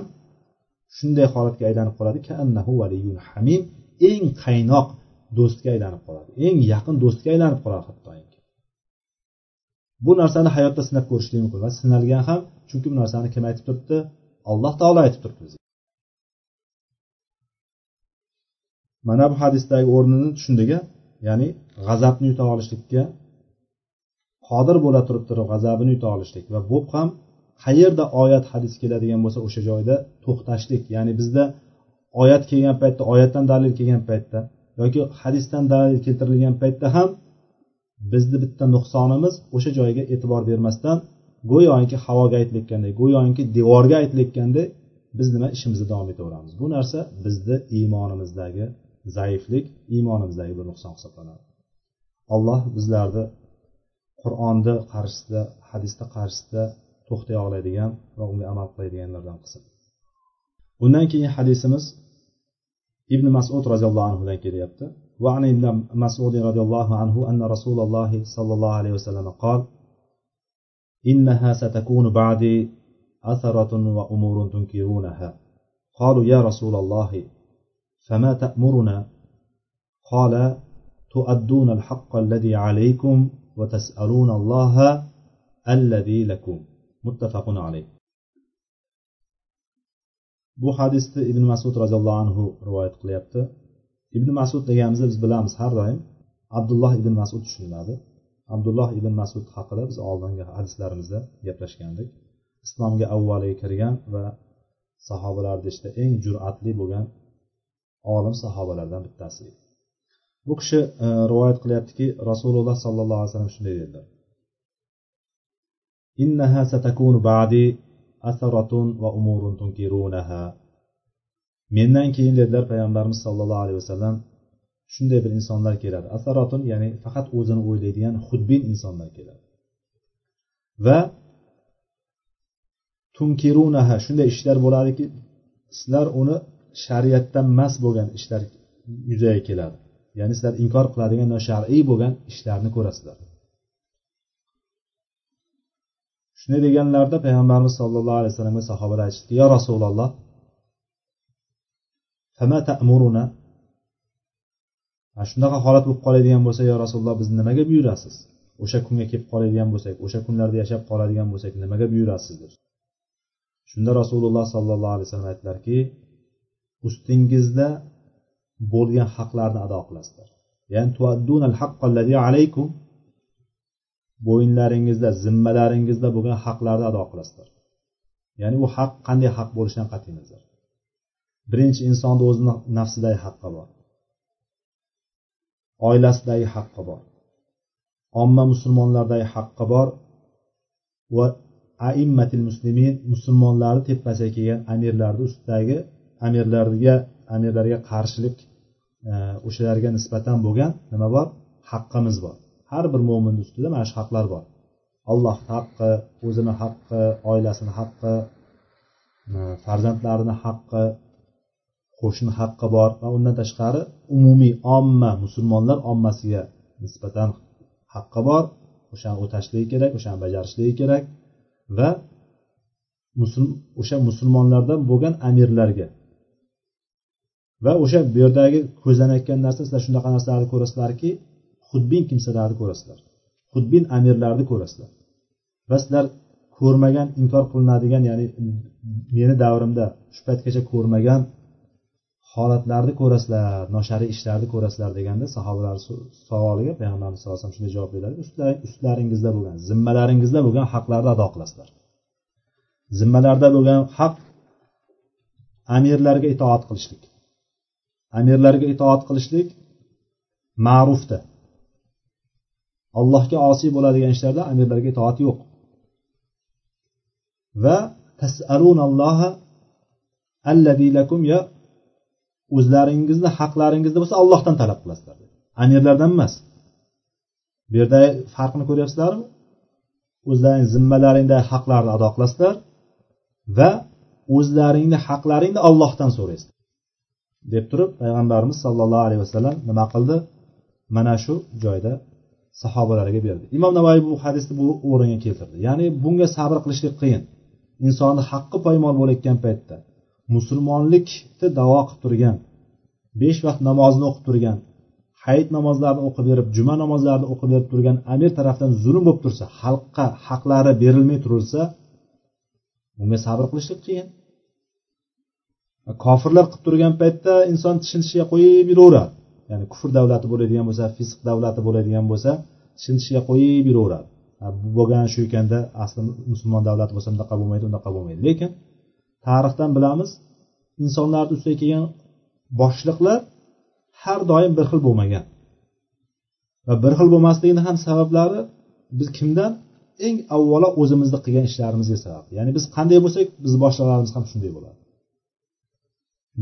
S2: shunday holatga aylanib qoladi. Hamim. Eng qaynoq do'stga aylanib qoladi. Eng yaqin do'stga aylanib qoladi hattoki. Bu narsani hayotda sinab ko'rishlik mumkin. Va sinalgan ham chunki bu narsani kim aytib turibdi? Alloh taolo aytib turibdi bizga. Mana bu hadisdagi o'rnini tushundik ya'ni g'azabni yuta olishlikka qodir bo'la turib turib g'azabini yuta olishlik. Va bu ham qayerda oyat hadis keladigan bo'lsa o'sha joyda to'xtashlik. Ya'ni bizda oyat kelgan paytda oyatdan dalil kelgan paytda yoki hadisdan dalil keltirilgan paytda ham bizni bitta nuqsonimiz o'sha joyga e'tibor bermasdan go'yoki havoga aytilayotganday go'yoki devorga aytilayotganday biz nima ishimizni davom etaveramiz. Bu narsa bizni iymonimizdagi zaiflik iymonimizdagi bir nuqson hisoblanadi. Alloh bizlarni qur'onni qarshisida hadisni qarshisida to'xtay oladigan va unga amal qiladiganlardan qilsin. Undan keyin hadisimiz ibn masud roziyallohu anhudan kelyapti. وعن ابن مسعود رضي الله عنه أن رسول الله صلى الله عليه وسلم قال إنها ستكون بعدي أثرة وأمور تنكرونها قالوا يا رسول الله فما تأمرنا قال تؤدون الحق الذي عليكم وتسألون الله الذي لكم muttafaqun alayh. Bu hadisni ibn masud roziyallohu anhu rivoyat qilyapti. Ibn masud deganimizda biz bilamiz har doim abdulloh ibn masud tushuniladi. Abdulloh ibn masud haqida biz oldingi hadislarimizda gaplashgandik. Islomga avvaliga kirgan va sahobalarni ichida işte eng jur'atli bo'lgan olim sahobalardan bittasi. Bu kishi e, rivoyat qilyaptiki rasululloh sollallohu alayhi vasallam shunday dedilar. إنها ستكون بعدي أثرة وأمور تنكرونها. Mendan keyin dedilar payg'ambarimiz sollallohu alayhi vasallam shunday bir insonlar keladi. Asaratun ya'ni faqat o'zini o'ylaydigan xudbin insonlar keladi. Va tunkirunaha shunday ishlar bo'ladiki sizlar uni shariatdan mas bo'lgan ishlar yuzaga keladi. Ya'ni sizlar inkor qiladigan noshar'iy bo'lgan ishlarni ko'rasizlar. Shunday deganlarida payg'ambarimiz sollallohu alayhi vasallamga sahobalar aytishdiki yo rasululloh shunaqa holat bo'lib qoladigan bo'lsa yo rasululloh bizni nimaga buyurasiz? O'sha kunga kelib qoladigan bo'lsak o'sha kunlarda yashab qoladigan bo'lsak nimaga buyurasiz? deb. Shunda rasululloh sollallohu alayhi vasallam aytdilarki ustingizda bo'lgan haqlarni ado qilasizlar. Ya'ni alaykum bo'yinlaringizda zimmalaringizda bo'lgan haqlarni ado qilasizlar. Ya'ni u haq qanday haq bo'lishidan qat'iy nazar. Birinchi insonni o'zini nafsidagi haqqi bor. Oilasidagi haqqi bor. Omma musulmonlardagi haqqi bor. Va aimmatil muslimin musulmonlarni tepasiga kelgan amirlarni ustidagi amirlarga amirlarga qarshilik e, o'shalarga nisbatan bo'lgan nima bor? Haqqimiz bor. Har bir mo'minni ustida mana shu haqlar bor. Alloh haqqi o'zini haqqi oilasini haqqi e, farzandlarini haqqi qo'shni haqqi bor va undan tashqari umumiy omma musulmonlar ommasiga nisbatan haqqi bor. O'shani o'tashligi kerak o'shani bajarishligi kerak va o'sha musulmonlardan bo'lgan amirlarga va o'sha bu yerdagi ko'zlanayotgan narsa sizlar shunaqa narsalarni ko'rasizlarki xudbin kimsalarni ko'rasizlar. Xudbin amirlarni ko'rasizlar. Va sizlar ko'rmagan inkor qilinadigan ya'ni meni davrimda shu paytgacha ko'rmagan holatlarni ko'rasizlar noshariy ishlarni ko'rasizlar deganda sahobalar savoliga payg'ambarimiz sallallohu alayhi vasallam shunday javob beradi ustlaringizda bo'lgan zimmalaringizda bo'lgan haqlarni ado qilasizlar. Zimmalarda bo'lgan haq amirlarga itoat qilishlik. Amirlarga itoat qilishlik ma'rufda. Allohga osiy bo'ladigan ishlarda amirlarga itoat yo'q. Va tasalunalloha allazi lakum ya o'zlaringizni haqlaringizni bo'lsa allohdan talab qilasizlar amirlardan emas. Bu yerda farqni ko'ryapsizlarmi? O'zlaring zimmalaringdagi haqlarni ado qilasizlar va o'zlaringni haqlaringni ollohdan so'raysizlar deb turib payg'ambarimiz sollallohu alayhi vasallam nima qildi? Mana shu joyda sahobalariga berdi. Imom navoiy bu hadisni bu o'ringa keltirdi. Ya'ni bunga sabr qilishlik qiyin. Insonni haqqi poymol bo'layotgan paytda musulmonlikni davo qilib turgan besh vaqt namozni o'qib turgan hayit namozlarini o'qib berib juma namozlarini o'qib berib turgan amir tarafdan zulm bo'lib tursa xalqqa haqlari berilmay turilsa bunga sabr qilishlik qiyin. Kofirlar qilib turgan paytda inson tishini tishiga qo'yib yuraveradi ya'ni kufr davlati bo'ladigan bo'lsa fisq davlati bo'ladigan bo'lsa tishini qo'yib yuraveradi. Bu bo'lgan shu ekanda asli musulmon davlati bo'lsa bunaqa bo'lmaydi unaqa bo'lmaydi. Lekin tarixdan bilamiz insonlarni ustiga kelgan boshliqlar har doim bir xil bo'lmagan. Va bir xil bo'lmasligini ham sabablari biz kimdan? Eng avvalo o'zimizni qilgan ishlarimizga sabab. Ya'ni biz qanday bo'lsak bizni boshliqlarimiz ham shunday bo'ladi.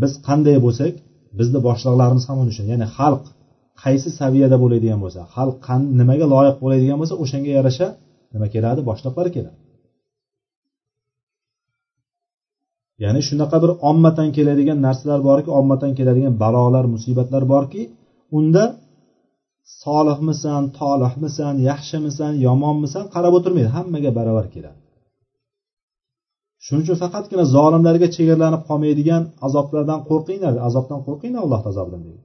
S2: Biz qanday bo'lsak bizni boshliqlarimiz ham xuddi shunday ya'ni xalq qaysi saviyada bo'ladigan bo'lsa xalq nimaga loyiq bo'ladigan bo'lsa o'shanga yarasha nima keladi? Boshliqlar keladi. Ya'ni shunaqa bir ommadan keladigan narsalar borki ommadan keladigan balolar musibatlar borki unda solihmisan tolihmisan yaxshimisan yomonmisan qarab o'tirmaydi. Hammaga baravar keladi. Shuning uchun faqatgina zolimlarga chegaralanib qolmaydigan azoblardan qo'rqinglar. Azobdan qo'rqinglar alloh azobidan deydi.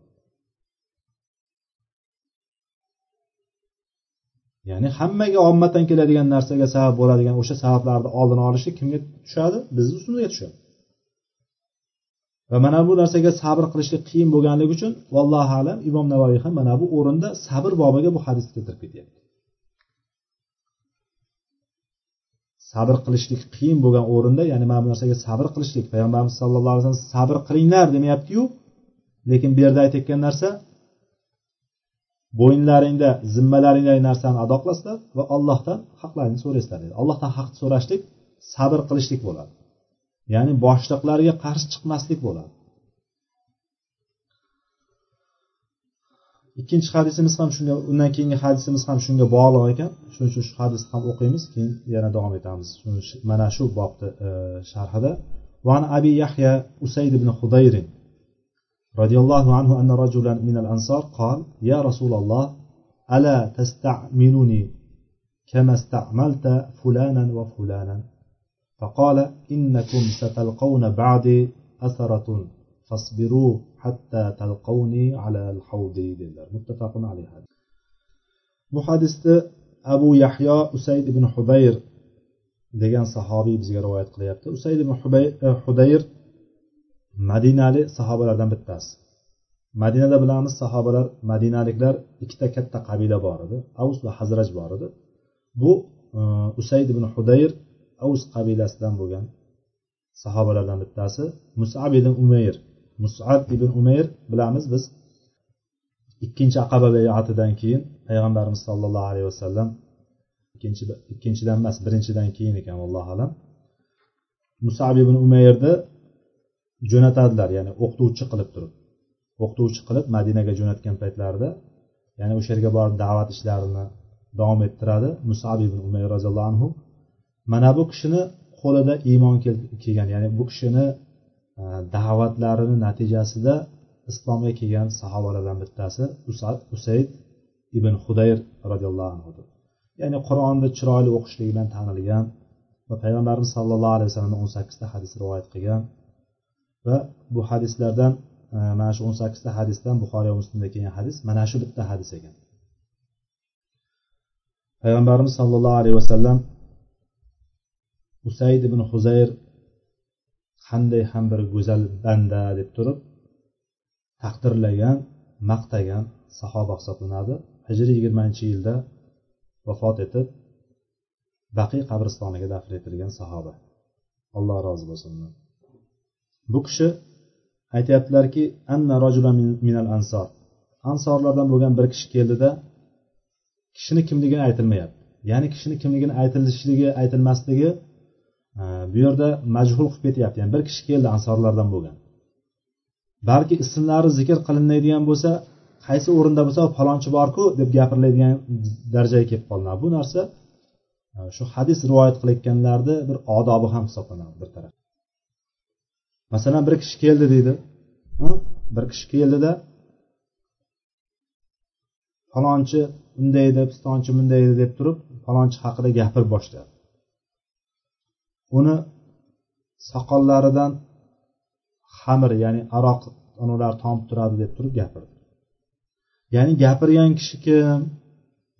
S2: Ya'ni hammaga ommatan keladigan narsaga sabab bo'ladigan o'sha sabablarni oldini olishlik kimga tushadi? Bizni ustimizga tushadi. Va mana bu narsaga sabr qilishlik qiyin bo'lganligi uchun vallohu alam imom navoiy ham mana bu o'rinda sabr bobiga bu hadisni keltirib ketyapti. Sabr qilishlik qiyin bo'lgan o'rinda ya'ni mana bu narsaga sabr qilishlik payg'ambarimiz sallallohu alayhi vasallam sabr qilinglar demayaptiyu. Lekin bu yerda aytayotgan narsa bo'yinlaringda zimmalaringdagi narsani ado qilasizlar va allohdan haqlaringni so'raysizlar dedi. Allohdan haqni so'rashlik sabr qilishlik bo'ladi. Ya'ni boshliqlarga qarshi chiqmaslik bo'ladi. ikkinchi hadisimiz ham shunga undan keyingi hadisimiz ham shunga bog'liq ekan shuning uchun shu hadisni ham o'qiymiz keyin yana davom etamiz mana shu bobni e, sharhida وعن أبي يحيى أسيد بن خضير رضي الله عنه أن رجلا من الأنصار قال يا رسول الله ألا تستعملني كما استعملت فلانا وفلانا فقال إنكم ستلقون بعدي أثرة فاصبروا hatta talqavni alal havdi dedilar. Muttafaqun alayhi bu hadisni abu yahyo usayd ibn hubayr degan sahobiy bizga rivoyat qilyapti. Usayd ibn hudayr eh, madinali sahobalardan bittasi. Madinada bilamiz sahobalar madinaliklar ikkita katta qabila bor edi. Avus va hazraj bor edi. Bu eh, usayd ibn hudayr avus qabilasidan bo'lgan sahobalardan bittasi. Musab ibn umayr musab ibn umayr bilamiz biz. Ikkinchi aqaba bayatidan keyin payg'ambarimiz sollallohu alayhi vasallam ikkinchi ikkinchidan emas birinchidan keyin ekan allohu alam. Musab ibn umayrni jo'natadilar ya'ni o'qituvchi qilib turib. O'qituvchi qilib madinaga jo'natgan paytlarida ya'ni o'sha yerga borib da'vat ishlarini davom ettiradi musab ibn umayr roziyallohu anhu. Mana bu kishini qo'lida iymon kelgan ya'ni bu kishini Э, da'vatlarini natijasida islomga kelgan sahobalardan bittasi usad usayd ibn hudayr roziyallohu anhu ya'ni qur'onni chiroyli o'qishligi bilan tanilgan va payg'ambarimiz sollallohu alayhi vasallamdan o'n sakkizta hadis rivoyat qilgan va bu hadislardan e, mana shu o'n sakkizta hadisdan buxoriy va muslimda kelgan hadis mana shu bitta hadis ekan. Payg'ambarimiz sollallohu alayhi vasallam usayd ibn huzayr qanday ham bir go'zal banda deb turib taqdirlagan maqtagan sahoba hisoblanadi. Hijriy yigirmanchi yilda vafot etib baqiy qabristoniga dafn etilgan sahoba. Alloh rozi bo'lsin bu kishi aytyaptilarki anna minal ansor. Ansorlardan bo'lgan bir kishi keldida kishini kimligini aytilmayapti. Ya'ni kishini kimligini aytilishligi aytilmasligi bu yerda majhul qilib ketyapti. Ya'ni bir kishi keldi ansorlardan bo'lgan. Balki ismlari zikr qilinmaydigan bo'lsa qaysi o'rinda bo'lsa falonchi borku deb gapiriladigan darajaga kelib qolinadi bu narsa e, shu hadis rivoyat qilayotganlarni bir odobi ham hisoblanadi bir taraf. Masalan bir kishi keldi deydi. Bir kishi keldida falonchi unday edi pistonchi bunday edi deb turib falonchi haqida gapirib boshladi. Uni soqollaridan xamir ya'ni aroq ular tomib turadi deb turib gapirdi. Ya'ni gapirgan kishi kim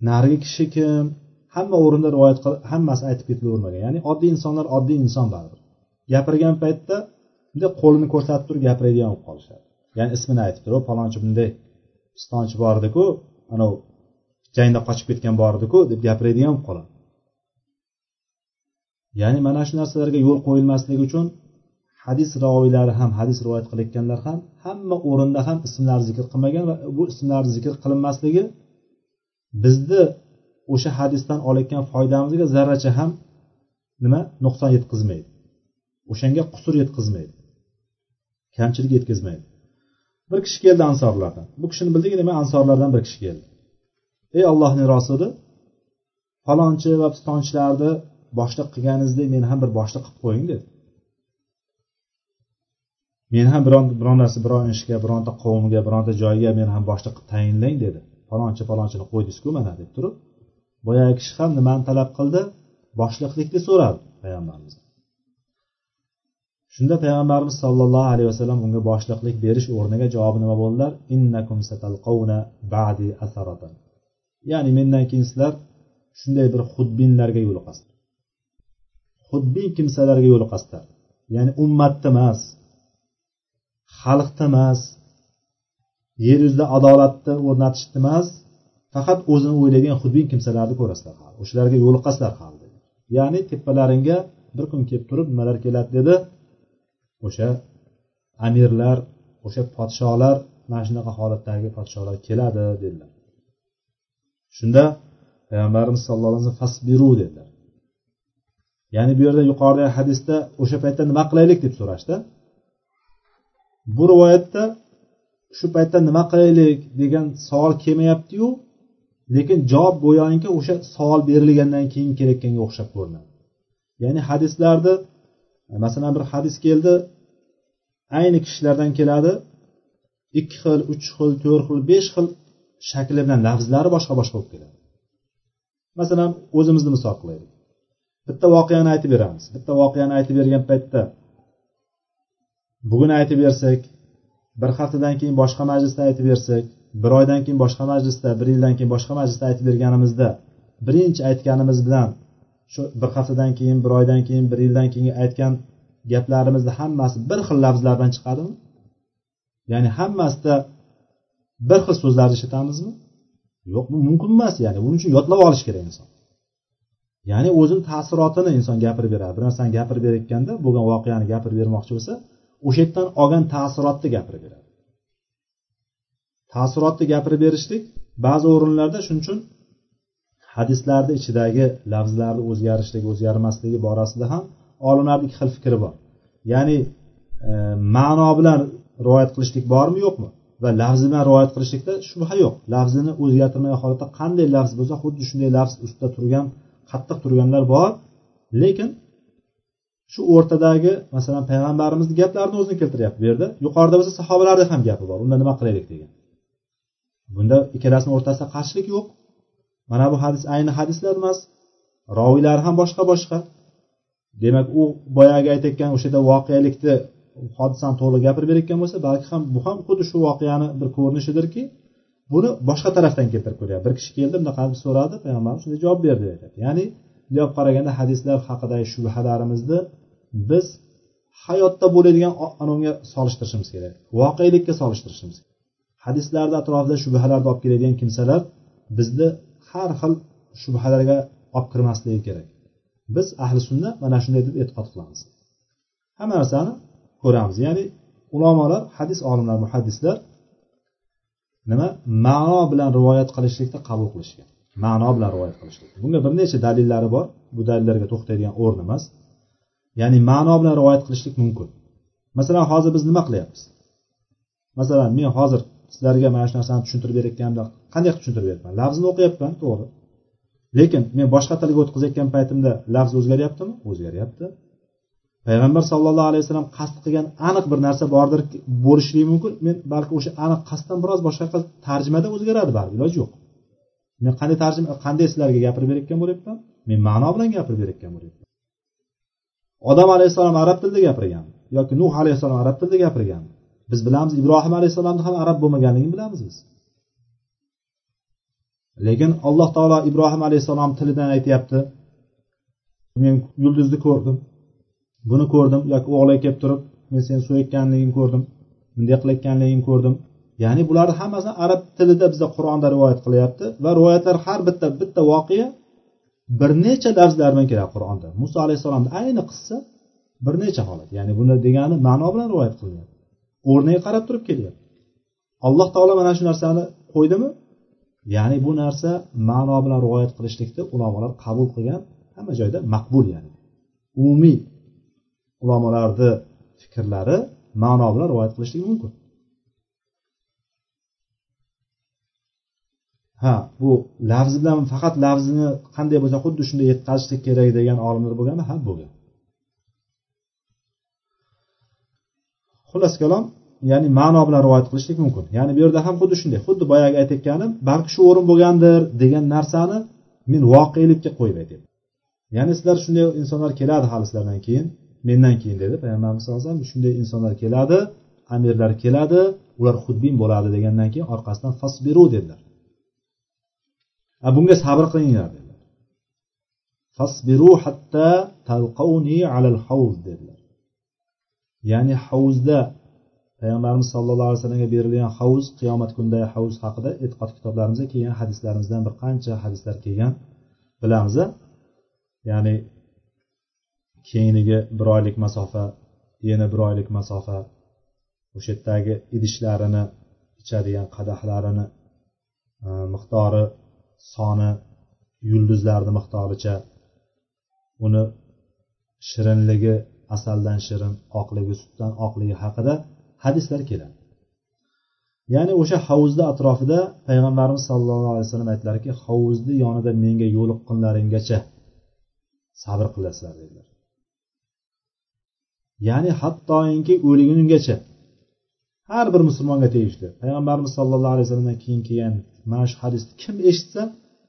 S2: narigi kishi kim hamma o'rinda rivoyat qilib hammasi aytib ketilavermagan. Ya'ni oddiy insonlar oddiy inson baribir. Gapirgan paytda bunday qo'lini ko'rsatib turib gapiradigan bo'lib qolishadi. Ya'ni ismini aytib turib palonchi bunday pistonchi bor ediku anavi jangda qochib ketgan bor ediku deb gapiradigan bo'lib qoladi. Ya'ni mana shu narsalarga yo'l qo'yilmasligi uchun hadis roviylari ham hadis rivoyat qilayotganlar ham hamma o'rinda ham ismlar zikr qilmagan va bu ismlar zikr qilinmasligi bizni o'sha hadisdan olayotgan foydamizga zarracha ham nima? Nuqson yetkazmaydi. O'shanga qusur yetkazmaydi. Kamchilik yetkazmaydi. Bir kishi keldi ansorlardan bu kishini bildik nima? Ansorlardan bir kishi keldi. Ey allohning rasuli falonchi va pistonchilarni boshliq qilganingizdek meni ham bir boshliq qilib qo'ying dedi. Meni ham biron biron narsa biron ishga bironta qavmga bironta joyga meni ham boshliq qilib tayinlang dedi. Falonchi falonchini qo'ydingizku mana deb turib boyagi kishi ham nimani talab qildi? Boshliqlikni so'radi payg'ambarimizdan shunda payg'ambarimiz sollallohu alayhi vasallam unga boshliqlik berish o'rniga javobi nima bo'ldilar? Innakum satalqavna ba'di asaratan. Ya'ni mendan keyin sizlar shunday bir xudbinlarga yo'liqasizlar xudbin kimsalarga yo'liqasizlar ya'ni ummatda emas xalqda emas yer yuzida adolatni o'rnatishni emas faqat o'zini o'ylaydigan xudbin kimsalarni ko'rasizlar o'shalarga yo'liqasizlar ya'ni tepalaringga bir kun kelib turib nimalar keladi dedi. O'sha amirlar o'sha podsholar mana shunaqa holatdagi podsholar keladi dedilar. Shunda payg'ambarimiz sallallohu alayhi vasallam fasbiru dedilar. Ya'ni bu yerda yuqoridagi hadisda o'sha paytda nima qilaylik deb so'rashdi. Bu rivoyatda shu paytda nima qilaylik degan savol kelmayaptiyu lekin javob go'yoki o'sha savol berilgandan keyin kelayotganga o'xshab ko'rinadi. Ya'ni hadislarni masalan bir hadis keldi ayni kishilardan keladi ikki xil uch xil to'rt xil besh xil shakli bilan lafzlari boshqa boshqa bo'lib keladi. Masalan o'zimizni misol qilaylik. Bitta voqeani aytib beramiz. Bitta voqeani aytib bergan paytda bugun aytib bersak bir haftadan keyin boshqa majlisda aytib bersak bir oydan keyin boshqa majlisda bir yildan keyin boshqa majlisda aytib berganimizda birinchi aytganimiz bilan shu bir haftadan keyin bir oydan keyin bir yildan keyin aytgan gaplarimizni hammasi bir xil lafzlardan chiqadimi? Ya'ni hammasida bir xil so'zlarni ishlatamizmi yo'q bu mumkin emas. Ya'ni buning uchun yodlab olish kerak inson. Ya'ni o'zini taassurotini inson gapirib beradi. Bir narsani gapirib berayotganda bo'lgan voqeani gapirib bermoqchi bo'lsa o'sha yerdan olgan taassurotni gapirib beradi. Taassurotni gapirib berishlik ba'zi o'rinlarda shuning uchun hadislarni ichidagi lafzlarni o'zgarishligi o'zgarmasligi borasida ham olimlarni ikki xil fikri bor. Ya'ni e, ma'no bilan rivoyat qilishlik bormi yo'qmi? Va lafzi bilan rivoyat qilishlikda shubha yo'q. Lafzini o'zgartirmagan holatda qanday lafz bo'lsa xuddi shunday lafz ustida turgan qattiq turganlar bor. Lekin shu o'rtadagi masalan payg'ambarimizni gaplarini o'zini keltiryapti bu yerda. Yuqorida bo'lsa sahobalarni ham gapi bor. Unda nima qilaylik degan. Bunda ikkalasini o'rtasida qarshilik yo'q. Mana bu hadis ayni hadislar emas. Roviylari ham boshqa boshqa. Demak u boyagi aytayotgan o'sha yerda voqelikni hodisani to'liq gapirib berayotgan bo'lsa balki ham bu ham xuddi shu voqeani bir ko'rinishidirki buni boshqa tarafdan keltirib ko'ryapti. Bir kishi keldi bunaqa deb so'radi payg'ambarimiz shunday javob berdi deb aytadi ya'ni bunday olib qaraganda hadislar haqidagi shubhalarimizni biz hayotda bo'ladigan anavga solishtirishimiz kerak. Voqelikka solishtirishimiz kerak. Hadislarni atrofida shubhalarni olib keladigan kimsalar bizni har xil shubhalarga olib kirmasligi kerak. Biz ahli sunna mana shunday deb e'tiqod qilamiz. Hamma narsani ko'ramiz. Ya'ni ulamolar hadis olimlar muhaddislar nima? Ma'no bilan rivoyat qilishlikni qabul qilishgan. Ma'no bilan rivoyat qilishlik. Bunga bir necha dalillari bor. Bu dalillarga to'xtaydigan o'rin emas. Ya'ni ma'no bilan rivoyat qilishlik mumkin. Masalan hozir biz nima qilyapmiz? Masalan men hozir sizlarga mana shu narsani tushuntirib berayotganimda qanday qilib tushuntirib beryapman lafzini o'qiyapman to'g'ri. Lekin men boshqa tilga o'tkazayotgan paytimda lafz o'zgaryaptimi? O'zgaryapti. Payg'ambar sallallohu alayhi vasallam qasd qilgan aniq bir narsa bordir bo'lishligi mumkin. Men balki o'sha aniq qasddan biroz boshqacha tarjimada o'zgaradi baribir iloji yo'q. Men qanday tarjima qanday sizlarga gapirib berayotgan bo'lyapman? Men ma'no bilan gapirib berayotgan bo'lyapman. Odam alayhissalom arab tilida gapirgan yoki nuh alayhissalom arab tilida gapirgan. Biz bilamiz ibrohim alayhissalomni ham arab bo'lmaganligini bilamiz biz. Lekin alloh taolo ibrohim alayhissalom tilidan aytyapti. Men yulduzni ko'rdim. Buni ko'rdim yoki o'g'li kelib turib men seni so'yayotganligingni ko'rdim bunday qilayotganligingni ko'rdim. Ya'ni bularni hammasini arab tilida bizda qur'onda rivoyat qilyapti va rivoyatlar har bitta bitta voqea bir necha lafzlar bilan keladi qur'onda. Muso alayhissalomni ayni qissa bir necha holat. Ya'ni buni degani ma'no bilan rivoyat qilyapti o'rniga qarab turib kelyapti. Alloh taolo mana shu narsani qo'ydimi? Ya'ni bu narsa ma'no bilan rivoyat qilishlikni ulamolar qabul qilgan hamma joyda maqbul ya'ni. Umumiy ulamolarni fikrlari ma'no bilan rivoyat qilishligi mumkin. Ha bu lafz bilan faqat lafzini qanday bo'lsa xuddi shunday yetkazishlik kerak degan olimlar bo'lganmi ha bo'lgan. Xullas kalom ya'ni ma'no bilan rivoyat qilishlik mumkin. Ya'ni bu yerda ham xuddi shunday xuddi boyagi aytayotganim balki shu o'rin bo'lgandir degan narsani men voqelikka qo'yib aytyapman ya'ni sizlar shunday insonlar keladi hali sizlardan keyin. Mendan keyin dedi. Payg'ambarimiz sallallohu alayhi vasallam shunday insonlar keladi amirlar keladi ular xudbin bo'ladi degandan keyin orqasidan fasbiru dedilar. Bunga sabr qilinglar dedilar. Fasbiru hatta talqavni alal havz dedilar. Ya'ni havuzda payg'ambarimiz sallallohu alayhi vasallamga berilgan havuz qiyomat kunidagi havuz haqida e'tiqod kitoblarimizda kelgan hadislarimizdan bir qancha hadislar kelgan. Bilamiz ya'ni keyiniga bir oylik masofa yana bir oylik masofa o'sha yerdagi idishlarini ichadigan qadahlarini e, miqdori soni yulduzlarni miqdoricha uni shirinligi asaldan shirin oqligi sutdan oqligi haqida hadislar keladi. Ya'ni o'sha hovuzni atrofida payg'ambarimiz sollallohu alayhi vasallam aytdilarki hovuzni yonida menga yo'liqqunlaringgacha sabr qilasizlar dedilar. Ya'ni hattoki o'lgungacha har bir musulmonga tegishli. Payg'ambarimiz sollallohu alayhi vasallamdan keyin kelgan mana shu hadisni kim eshitsa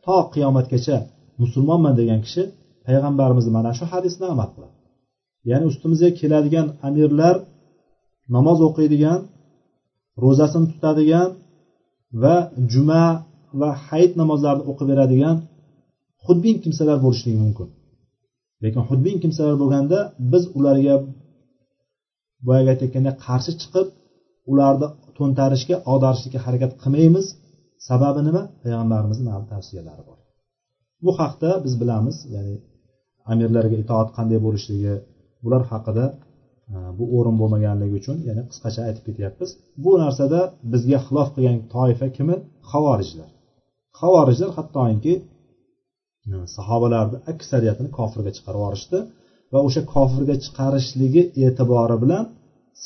S2: to qiyomatgacha musulmonman degan kishi payg'ambarimizni mana shu hadisni amal qiladi. Ya'ni ustimizga keladigan amirlar namoz o'qiydigan ro'zasini tutadigan va juma va hayit namozlarini o'qib beradigan xudbin kimsalar bo'lishligi mumkin. Lekin xudbin kimsalar bo'lganda biz ularga boyagi aytayotgandek qarshi chiqib ularni to'ntarishga ag'darishlikka harakat qilmaymiz. Sababi nima? Payg'ambarimizni tavsiyalari bor. Bu haqda biz bilamiz ya'ni amirlarga itoat qanday bo'lishligi bular haqida e, bu o'rin bo'lmaganligi uchun yana qisqacha aytib ketyapmiz. Bu narsada bizga xilof qilgan toifa kimi? Havorijlar havorijlar hattoki e, sahobalarni aksariyatini kofirga chiqarib yuborishdi. Va o'sha kofirga chiqarishligi e'tibori bilan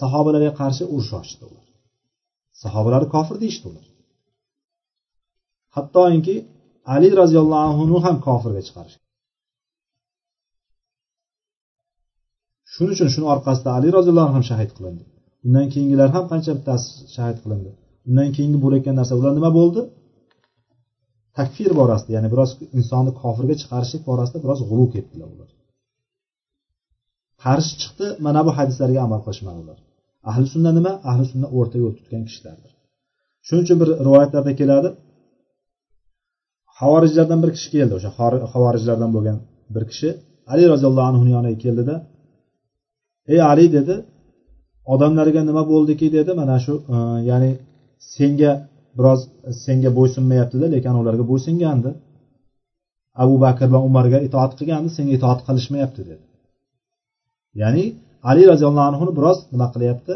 S2: sahobalarga qarshi urush ochdi ular. Sahobalarni kofir deyishdi ular. Hattoki ali roziyallohu anhuni ham kofirga chiqarish shuning uchun shuni orqasida ali roziyallohu anhu ham shahid qilindi. Undan keyingilar ham qancha bittasi shahid qilindi. Undan keyingi bo'layotgan narsa ular nima bo'ldi? Takfir borasida ya'ni biroz insonni kofirga chiqarishlik borasida biroz g'ulu ketdilar ular. Qarshi chiqdi mana bu hadislarga amal qilishmadi ular ahli sunna nima? Ahli sunna o'rta yo'l tutgan kishilardir. Shuning uchun bir rivoyatlarda keladi. Havorijlardan bir kishi keldi o'sha havorijlardan bo'lgan bir kishi. Ali roziyallohu anhuni yoniga keldida ey ali dedi odamlarga nima bo'ldiki dedi. Mana shu e, ya'ni senga biroz senga bo'ysunmayaptida lekin ularga bo'ysungandi. Abu bakr va umarga itoat qilgandi senga itoat qilishmayapti dedi. Ya'ni ali roziyallohu anhuni biroz nima qilyapti?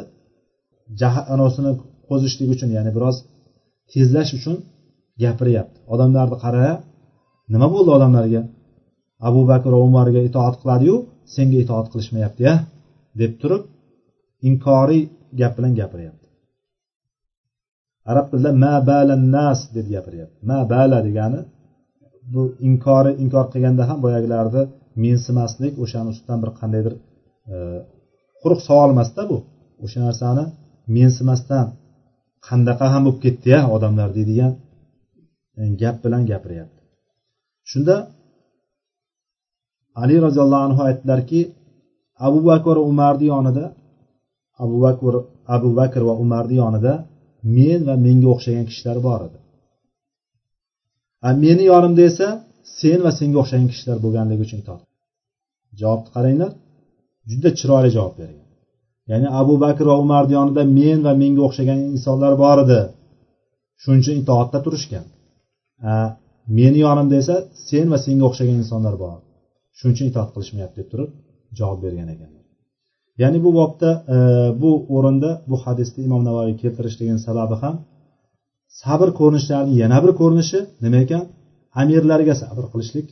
S2: Anosini qo'zishlik uchun ya'ni biroz tezlash uchun gapiryapti. Odamlarni qara nima bo'ldi odamlarga? Abu bakr va umarga itoat qiladiyu senga itoat qilishmayapti ya? deb turib inkoriy gap bilan gapiryapti. Arab tilida ma balan nas deb gapiryapti. Ma bala degani bu inkori inkor qilganda ham boyagilarni mensimaslik o'shani ustidan bir qandaydir quruq savol emasda bu. O'sha narsani mensimasdan qandaqa ham bo'lib ketdi ya odamlar deydigan gap bilan gapiryapti. Shunda ali roziyallohu anhu aytdilarki abu bakr umarni yonida abu bakr abu bakr va umarni yonida men va menga o'xshagan kishilar bor edi. Meni yonimda esa sen va senga o'xshagan kishilar bo'lganligi uchun javobni qaranglar. Juda chiroyli javob bergan. Ya'ni abu bakr va umarni yonida men va menga o'xshagan insonlar bor edi. Shuning uchun itoatda turishgan. Meni yonimda esa sen va senga o'xshagan insonlar bor. Shuning uchun itoat qilishmayapti deb turib javob bergan ekanlar. Ya'ni bu bobda e, bu o'rinda bu hadisni imom navoiy keltirishligini sababi ham sabr ko'rinishlarini yana bir ko'rinishi nima ekan? Amirlarga sabr qilishlik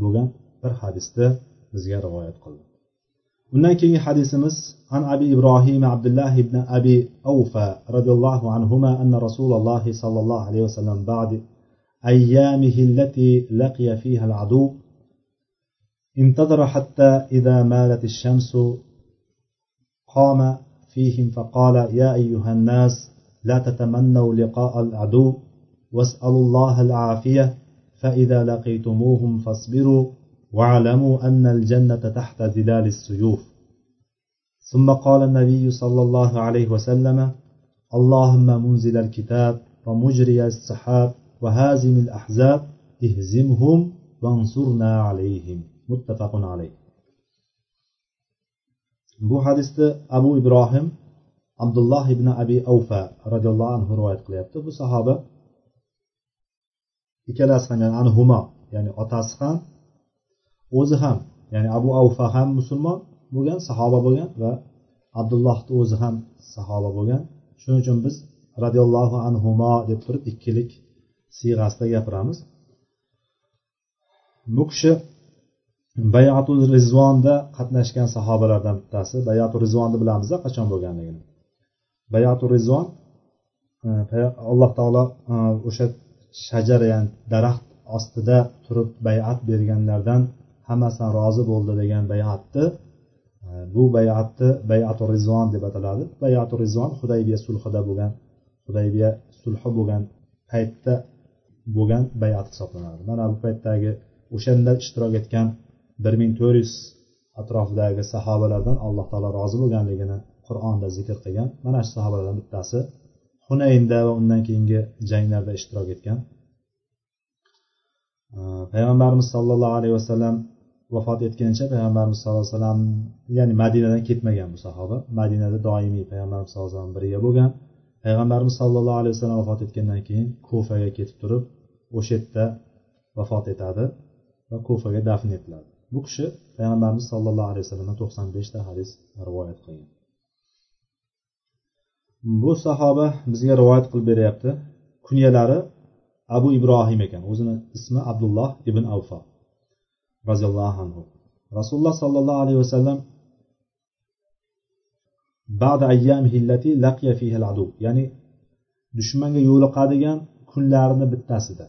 S2: bo'lgan bir hadisda bizga rivoyat qildi. Undan keyingi hadisimiz an abi ibrohim abdulloh ibn abi avfa roziyallohu anhu anna rasululloh sollallohu alayhi vasallam ba'di أيامه التي لقي فيها العدو انتظر حتى إذا مالت الشمس قام فيهم فقال يا أيها الناس لا تتمنوا لقاء العدو واسألوا الله العافية فإذا لقيتموهم فاصبروا واعلموا أن الجنة تحت ظلال السيوف. ثم قال النبي صلى الله عليه وسلم اللهم منزل الكتاب ومجري السحاب وهازم الأحزاب اهزمهم وانصرنا عليهم. متفق عليه. Bu hadisda abu ibrohim abdulloh ibn abi avfa roziyallohu anhu rivoyat qilyapti. Bu sahoba ikkalasi ham ya'ni anhuma ya'ni otasi ham o'zi ham ya'ni abu avfa ham musulmon bo'lgan sahoba bo'lgan va abdullohni o'zi ham sahoba bo'lgan. Shuning uchun biz roziyallohu anhumo deb turib ikkilik siyg'asida gapiramiz. Bu kishi bayatul rizvonda qatnashgan sahobalardan bittasi. Bayatul rizvonni bilamiz qachon bo'lganligini. Bayatul rizvon e, alloh taolo e, o'sha shajara ya'ni daraxt ostida turib bayat berganlardan hammasidan rozi bo'ldi degan bayatni e, bu bayatni bayatu rizvon deb ataladi. Bayatu rizvon hudaybiya sulhida bo'lgan hudaybiya sulhi bo'lgan paytda bo'lgan bayat hisoblanadi. Mana bu paytdagi o'shanda ishtirok etgan bir ming to'rt yuz atrofidagi sahobalardan alloh taolo rozi bo'lganligini qur'onda zikr qilgan. Mana shu sahobalardan bittasi hunaynda va undan keyingi janglarda ishtirok etgan. E, Payg'ambarimiz sollallohu alayhi vasallam vafot etgancha payg'ambarimiz sallallohu alayhi vasallam ya'ni madinadan ketmagan bu sahoba. Madinada doimiy payg'ambarimiz sallallohu alayhi vasallam birga bo'lgan. Payg'ambarimiz sollallohu alayhi vasallam vafot etgandan keyin kufaga ketib turib o'sha yerda vafot etadi va kufaga dafn etiladi. Bu kishi payg'ambarimiz sollallohu alayhi vasallamdan to'qson beshta hadis rivoyat qilgan. Bu sahoba bizga rivoyat qilib beryapti. Kunyalari abu ibrohim ekan. O'zini ismi abdulloh ibn avfo roziyallohu anhu. Rasululloh sollallohu alayhi vasallam ya'ni dushmanga yo'liqadigan kunlarini bittasida.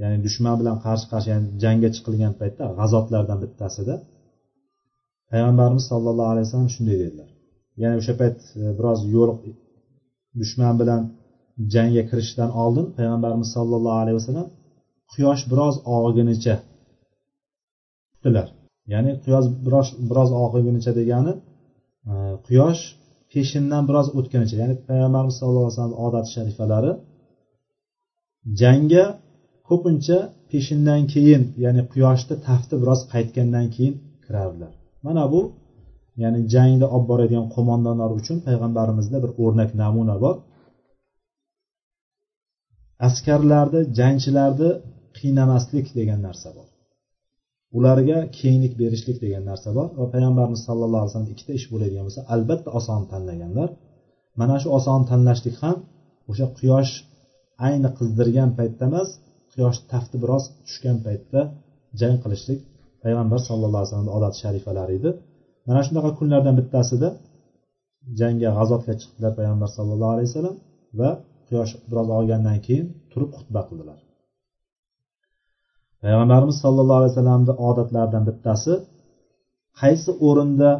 S2: Ya'ni dushman bilan qarshi qarshi ya'ni jangga chiqilgan paytda g'azotlardan bittasida payg'ambarimiz sollallohu alayhi vasallam shunday dedilar. Ya'ni o'sha payt e, biroz yo'l dushman bilan jangga kirishdan oldin payg'ambarimiz sollallohu alayhi vasallam quyosh biroz og'igunicha kutdilar ya'ni quyosh biroz biroz og'igunicha degani e, quyosh peshindan biroz o'tgunicha ya'ni payg'ambarimiz sallallohu alayhi vasallam odati sharifalari jangga ko'pincha peshindan keyin ya'ni quyoshni tafti biroz qaytgandan keyin kirardilar. Mana bu ya'ni jangda olib boradigan qo'mondonlar uchun payg'ambarimizda bir o'rnak namuna bor. Askarlarni jangchilarni qiynamaslik degan narsa bor. Ularga kenglik berishlik degan narsa bor va payg'ambarimiz sallallohu alayhi vasallam ikkita ish bo'ladigan bo'lsa albatta oson tanlaganlar. Mana shu oson tanlashlik ham o'sha quyosh ayni qizdirgan paytda emas quyosh tafti biroz tushgan paytda jang qilishlik payg'ambar sallallohu alayhi vasallam odati sharifalari edi. Mana shunaqa kunlardan bittasida jangga g'azotga chiqdilar payg'ambar sallallohu alayhi vasallam va quyosh biroz olgandan keyin turib xutba qildilar. Payg'ambarimiz sollallohu alayhi vasallamni odatlaridan bittasi qaysi o'rinda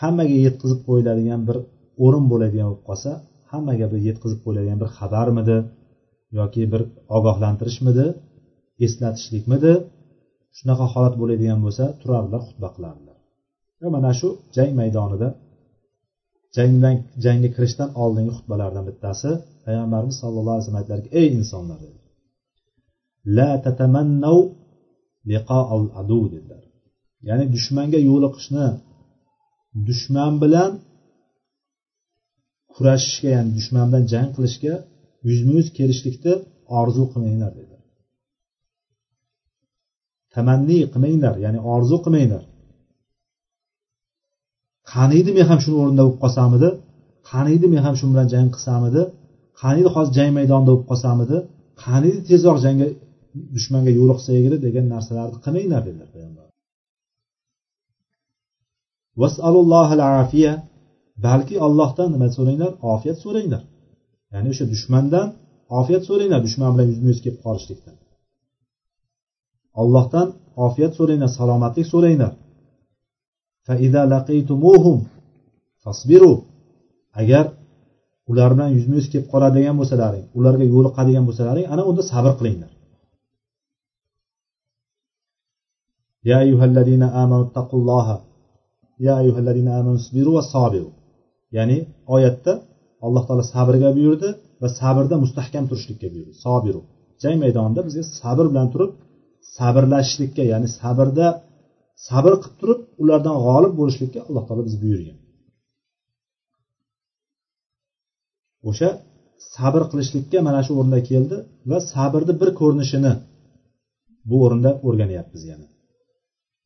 S2: hammaga yetkazib qo'yiladigan bir o'rin bo'ladigan bo'lib qolsa hammaga bir yetkazib qo'yiladigan bir xabarmidi yoki bir ogohlantirishmidi eslatishlikmidi shunaqa holat bo'ladigan bo'lsa turardilar xutba qilardilar va mana shu jang maydonida jangdan jangga kirishdan oldingi xutbalardan bittasi payg'ambarimiz sallallohu alayhi vasallam aytdilarki ey insonlar! La tatamannav liqoal adu dedilar. Ya'ni dushmanga yo'liqishni dushman bilan kurashishga ya'ni dushman bilan jang qilishga yuzma yuz kelishlikni orzu qilmanglar dedi tamanniy qilmanglar ya'ni orzu qilmanglar. Qaniydi men ham shuni o'rnida bo'lib qolsamidi? Qaniydi men ham shu bilan jang qilsamidi? Qaniydi hozir jang maydonida bo'lib qolsamidi? Qaniydi tezroq jangga dushmanga yo'liqsa egri degan narsalarni qilmanglar dedilar payg'ambar. Balki ollohdan nima so'ranglar? Ofiyat so'ranglar. Ya'ni o'sha dushmandan ofiyat so'ranglar dushman bilan yuzma yuz kelib qolishlikdan. Ollohdan ofiyat so'ranglar salomatlik so'ranglar. Agar ular bilan yuzma yuz kelib qoladigan bo'lsalaring ularga yo'liqadigan bo'lsalaring ana unda sabr qilinglar. يا أيها الذين آمنوا اتقوا الله يا أيها الذين آمنوا اصبروا وصابروا ya'ni oyatda alloh taolo sabrga buyurdi va sabrda mustahkam turishlikka buyurdi sobiru jang maydonida bizga sabr bilan turib sabrlashishlikka ya'ni sabrda sabr qilib turib ulardan g'olib bo'lishlikka alloh taolo bizga buyurgan o'sha sabr qilishlikka mana shu o'rinda keldi va sabrni bir ko'rinishini bu o'rinda o'rganyapmiz yana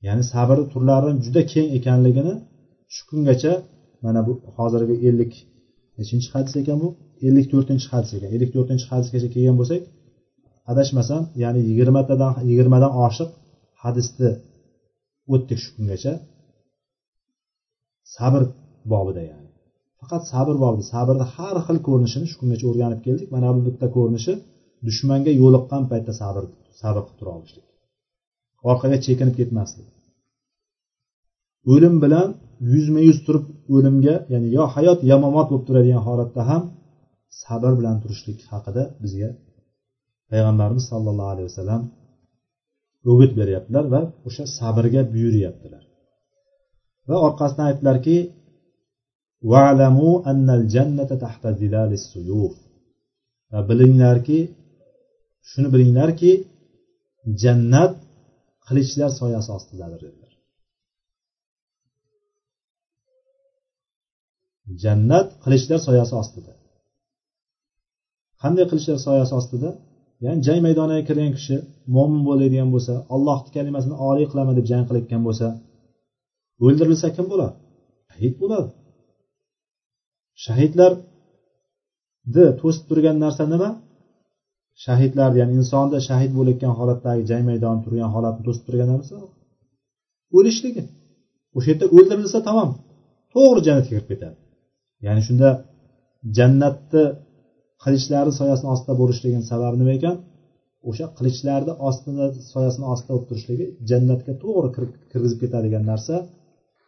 S2: Ya'ni sabr turlari juda keng ekanligini shu kungacha mana bu hozirgi ellik nechinchi hadis ekan bu ellik to'rtinchi hadis ekan. Ellik to'rtinchi hadisgacha kelgan bo'lsak adashmasam ya'ni yigirmatadan yigirmadan oshiq hadisni o'tdik shu kungacha. Sabr bobida ya'ni. Faqat sabr bobida sabrni har xil ko'rinishini shu kungacha o'rganib keldik. Mana bu bitta ko'rinishi dushmanga yo'liqqan paytda sabr sabr qilib tura olishlik. Orqaga chekinib ketmaslik o'lim bilan yuzma yuz turib o'limga ya'ni yo hayot yo mamot bo'lib turadigan holatda ham sabr bilan turishlik haqida bizga payg'ambarimiz sollallohu alayhi vasallam o'git beryaptilar va o'sha sabrga buyuryaptilar. Va orqasidan aytdilarki va bilinglarki shuni bilinglarki jannat qilichlar soyasi ostidadir dedilar. Jannat qilichlar soyasi ostida. Qanday qilichlar soyasi ostida? Ya'ni jang maydoniga kirgan kishi mo'min bo'ladigan bo'lsa allohni kalimasini oliy qilaman deb jang qilayotgan bo'lsa o'ldirilsa kim bo'ladi? Shahid bo'ladi. Shahidlarni to'sib turgan narsa nima? Shahidlar ya'ni insonda shahid bo'layotgan holatdagi jang maydoni turgan holatni to'sib turgan narsa o'lishligi. O'sha yerda o'ldirilsa tamom to'g'ri jannatga kirib ketadi. Ya'ni shunda jannatni qilichlari soyasini ostida bo'lishligini sababi nima ekan? O'sha qilichlarni ostida soyasini ostida bo'lib turishligi jannatga to'g'ri kirgizib ketadigan narsa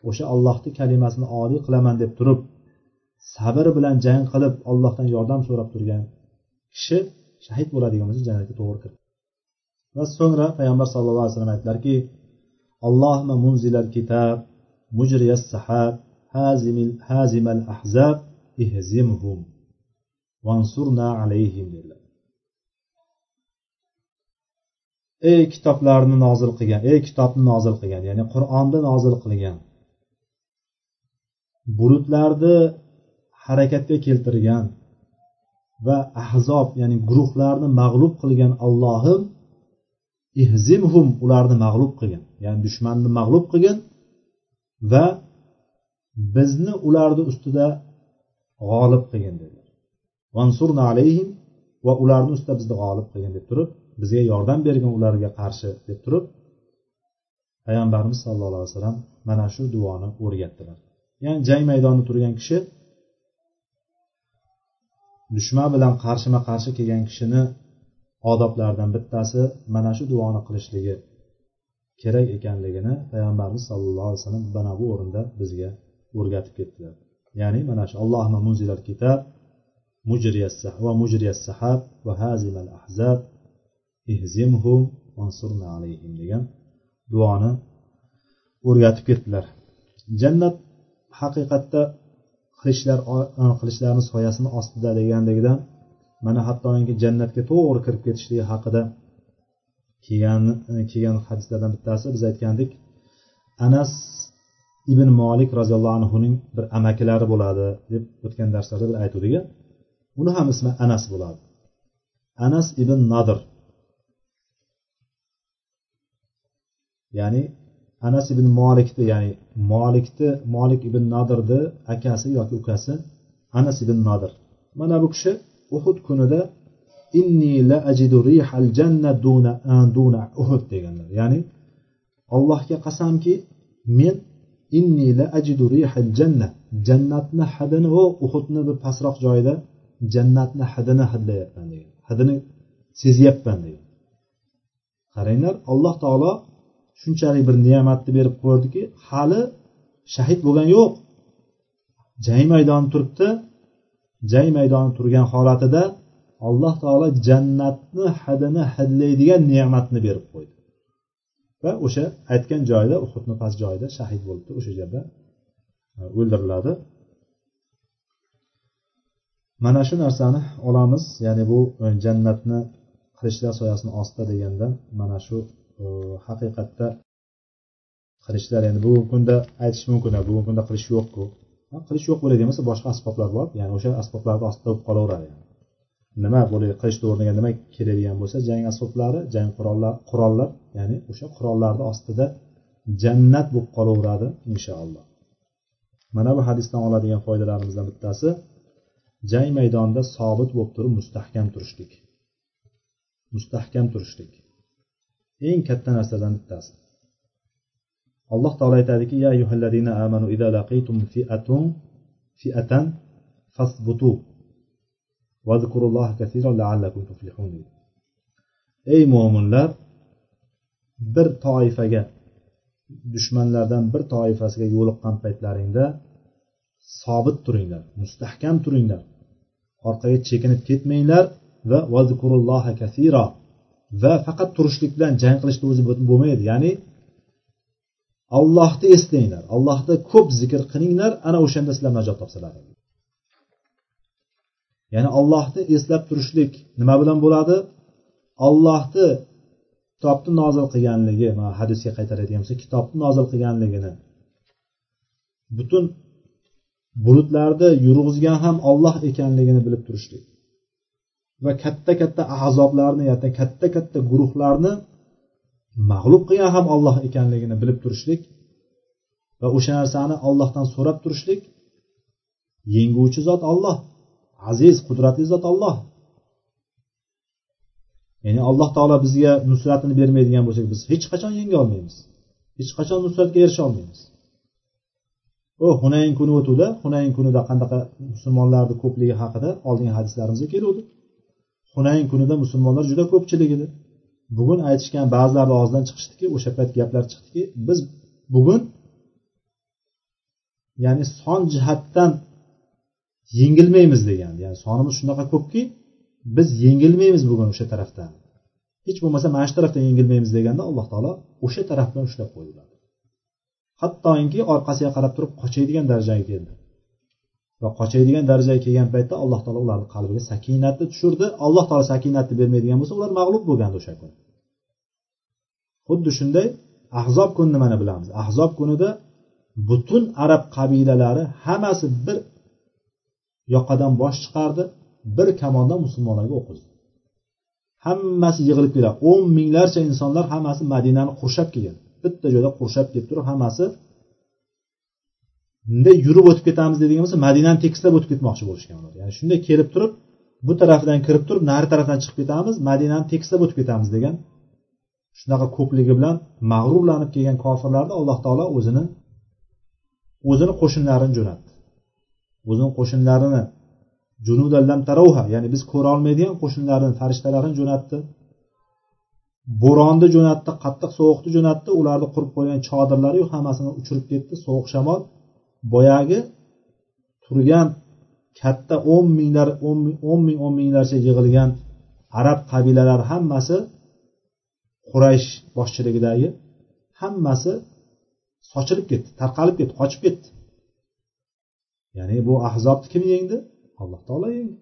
S2: o'sha ollohni kalimasini oliy qilaman deb turib sabr bilan jang qilib allohdan yordam so'rab turgan kishi shahid bo'ladigan bo'lsa jannatga to'g'ri kiradi va so'ngra payg'ambar sallallohu alayhi vasallam aytdilarki allohma munzilal kitab mujriyas sahab hazimal ahzab ihzimhum vansurna alayhim dedilar. Ey kitoblarni nozil qilgan ey kitobni nozil qilgan ya'ni qur'onni nozil qilgan bulutlarni harakatga keltirgan va ahzob ya'ni guruhlarni mag'lub qilgan ollohim ihzimhum ularni mag'lub qilgin ya'ni dushmanni mag'lub qilgin va bizni ularni ustida g'olib qilgin dedilar. Vansurna alayhim va ularni ustida bizni g'olib qilgin deb turib bizga yordam bergin ularga qarshi deb turib payg'ambarimiz sallallohu alayhi vasallam mana shu duoni o'rgatdilar. Ya'ni jang maydonida turgan kishi dushman bilan qarshima qarshi kelgan kishini odoblaridan bittasi mana shu duoni qilishligi kerak ekanligini payg'ambarimiz sallallohu alayhi vasallam mana bu o'rinda bizga o'rgatib ketdilar. Ya'ni mana shu allohni munzilal kitab va mujriyas sahab va hazimal ahzab ihzimhum vansurna alayhim degan duoni o'rgatib ketdilar. Jannat haqiqatda qilichlar e, qilichlarni soyasini ostida deganligidan mana hattoki jannatga to'g'ri kirib ketishligi haqida kelgan e, kelgan hadislardan bittasi biz aytgandik. Anas ibn molik roziyallohu anhuning bir amakilari bo'ladi deb o'tgan darslarda bir aytuvdik uni ham ismi anas bo'ladi. Anas ibn nadir ya'ni anas ibn molikni ya'ni molikni molik ibn nadirni akasi yoki ukasi anas ibn nadir. Mana bu kishi uhud kunida inni la ajidu rihal janna duna duna uhud deganlar. Ya'ni allohga qasamki men inni la ajidu rihal janna jannatni hidini u uhudni bir pastroq joyida jannatni hidini hidlayapman degan hidini sezyapman degan. Qaranglar alloh taolo shunchalik bir ne'matni berib qo'ydiki hali shahid bo'lgani yo'q. Jang maydoni turibdi. Jang maydoni turgan holatida alloh taolo jannatni hidini hidlaydigan ne'matni berib qo'ydi. Va o'sha aytgan joyida uhudni past joyida shahid bo'libdi. O'sha yerda e, o'ldiriladi. Mana shu narsani olamiz. Ya'ni bu e, jannatni qilichlar soyasini ostida deganda mana shu Э, haqiqatda qilishlar endi bugungi kunda aytish mumkin bugungi kunda qilish yo'qku qilish yo'q bo'ladigan bo'lsa boshqa asboblar bor ya'ni o'sha asboblarni ostida bo'lib qolaveradi nima bo'ladi qilichni o'rniga nima keladigan bo'lsa jang asboblari jang qurollar qurollar ya'ni o'sha qurollarni ostida jannat bo'lib qolaveradi inshaalloh. Mana bu hadisdan oladigan foydalarimizdan bittasi jang maydonida sobit bo'lib turib mustahkam turishlik. Mustahkam turishlik. Eng katta narsalardan bittasi. Alloh taolo aytadiki ya ayyuhallazina amanu idza laqitum fi'atun fi'atan fasbutu la'allakum tuflihun. Ey mo'minlar bir toifaga dushmanlardan bir toifasiga yo'liqqan paytlaringda sobit turinglar mustahkam turinglar. Orqaga chekinib ketmanglar va vazkurulloha kasiro va faqat turishlik bilan jang qilishni o'zi bo'lmaydi. Ya'ni allohni eslanglar allohni ko'p zikr qilinglar ana o'shanda sizlar najot topsalar. Ya'ni allohni eslab turishlik nima bilan bo'ladi? Allohni kitobni nozil qilganligi mana hadisga qaytaradigan bo'lsak kitobni nozil qilganligini. Butun bulutlarni yurg'izgan ham olloh ekanligini bilib turishlik. Va katta katta azoblarni yoki katta katta guruhlarni mag'lub qilgan ham olloh ekanligini bilib turishlik va o'sha narsani ollohdan so'rab turishlik yenguvchi zot olloh aziz qudratli zot olloh ya'ni alloh taolo bizga nusratini bermaydigan bo'lsak biz hech qachon yenga olmaymiz. Hech qachon nusratga erisha olmaymiz. U hunayn kuni o'tuvdi. Hunayn kunida qanaqa musulmonlarni ko'pligi haqida oldingi hadislarimizda keluvdi. Hunayn kunida musulmonlar juda ko'pchilik edi bugun aytishgan ba'zilarni og'zidan chiqishdiki o'sha payt gaplar chiqdiki biz bugun ya'ni son jihatdan yengilmaymiz degan ya'ni sonimiz shunaqa ko'pki biz yengilmaymiz bugun o'sha tarafdan. Hech bo'lmasa mana shu tarafdan yengilmaymiz deganda alloh taolo o'sha taraf bilan ushlab qo'ydilar hattoki orqasiga qarab turib qochadigan darajaga keldi. Va qochadigan darajaga kelgan paytda alloh taolo ularni qalbiga sakinatni tushirdi. Alloh taolo sakinatni bermaydigan bo'lsa ular mag'lub bo'lgandi o'sha kuni. Xuddi shunday ahzob kunini mana bilamiz. Ahzob kunida butun arab qabilalari hammasi bir yoqadan bosh chiqardi bir kamondan musulmonlarga o'qizdi. Hammasi yig'ilib keladi. O'n minglarcha insonlar hammasi madinani qurshab kelgan. Bitta joyda qurshab kelib turib hammasi bunday yurib o'tib ketamiz deydigan bo'lsa madinani tekislab o'tib ketmoqchi bo'lishgan ular ya'ni shunday kelib turib bu tarafdan kirib turib nari tarafdan chiqib ketamiz madinani tekislab o'tib ketamiz degan shunaqa ko'pligi bilan mag'rurlanib kelgan kofirlarni alloh taolo o'zini o'zini qo'shinlarini jo'natdi. O'zini qo'shinlarini junudallam tarovha ya'ni biz ko'ra olmaydigan qo'shinlarini farishtalarini jo'natdi. Bo'ronni jo'natdi qattiq sovuqni jo'natdi ularni qurib qo'ygan chodirlari hammasini uchirib ketdi sovuq shamol. Boyagi turgan katta o'n minglar o'n ming o'n minglarcha yig'ilgan arab qabilalari hammasi quraysh boshchiligidagi hammasi sochilib ketdi tarqalib ketdi qochib ketdi. Ya'ni bu ahzobni kim yengdi? Alloh taolo yengdi.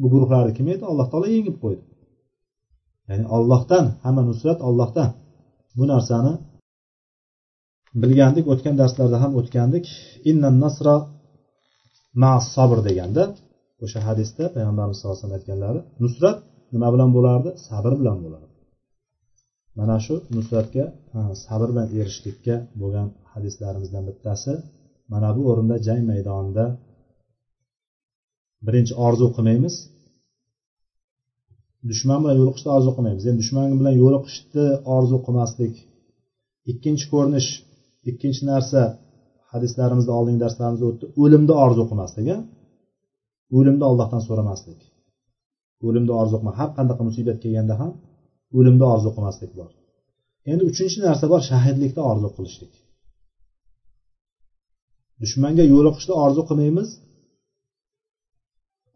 S2: Bu guruhlarni kim edi alloh taolo yengib qo'ydi. Ya'ni ollohdan hamma nusrat ollohdan bu narsani bilgandik o'tgan darslarda ham o'tgandik. Innan nasra ma sabr deganda o'sha hadisda payg'ambarimiz sallallohu alayhi vasallam aytganlari nusrat nima bilan bo'lardi? Sabr bilan bo'lardi. Mana shu nusratga sabr bilan erishishlikka bo'lgan hadislarimizdan bittasi. Mana bu o'rinda jang maydonida birinchi orzu qilmaymiz. Dushman bilan yo'liqishni orzu qilmaymiz. Endi dushman bilan yo'liqishni orzu qilmaslik ikkinchi ko'rinish ikkinchi narsa hadislarimizda oldingi darslarimizda o'tdi. O'limni orzu qilmaslik o'limni allohdan so'ramaslik. O'limni orzu qilma. Har qanaqa musibat kelganda ham o'limni orzu qilmaslik bor. Endi uchinchi narsa bor shahidlikni orzu qilishlik. Dushmanga yo'liqishni orzu qilmaymiz.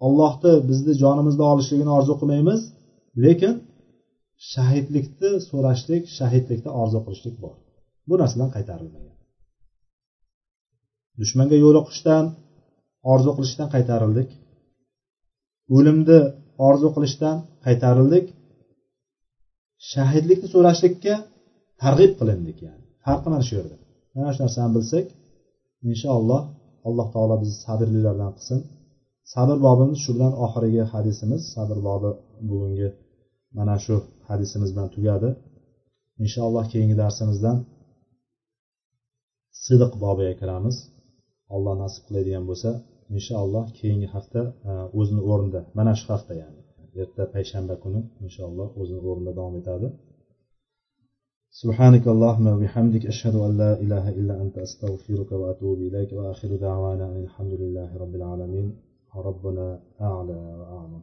S2: Ollohni bizni jonimizni olishligini orzu qilmaymiz. Lekin shahidlikni so'rashlik shahidlikni orzu qilishlik bor. Bu narsadan qaytarilmagan dushmanga yo'liqishdan orzu qilishdan qaytarildik. O'limni orzu qilishdan qaytarildik. Shahidlikni so'rashlikka targ'ib qilindik ya'ni. Farqi mana shu yerda. Mana shu narsani bilsak inshaalloh alloh taolo bizni sabrlilardan qilsin. Sabr bobimiz shu bilan oxirgi hadisimiz. Sabr bobi bugungi mana shu hadisimiz bilan tugadi. Inshaalloh keyingi darsimizdan sidiq bobiga kiramiz alloh nasib qiladigan bo'lsa inshaalloh keyingi hafta e, o'zini o'rnida mana shu hafta ya'ni erta payshanba kuni inshaalloh o'zini o'rnida davom etadi سبحانك اللهم وبحمدك أشهد أن لا إله إلا أنت أستغفرك وأتوب إليك وآخر دعوانا أن الحمد لله رب العالمين ربنا أعلى وأعلم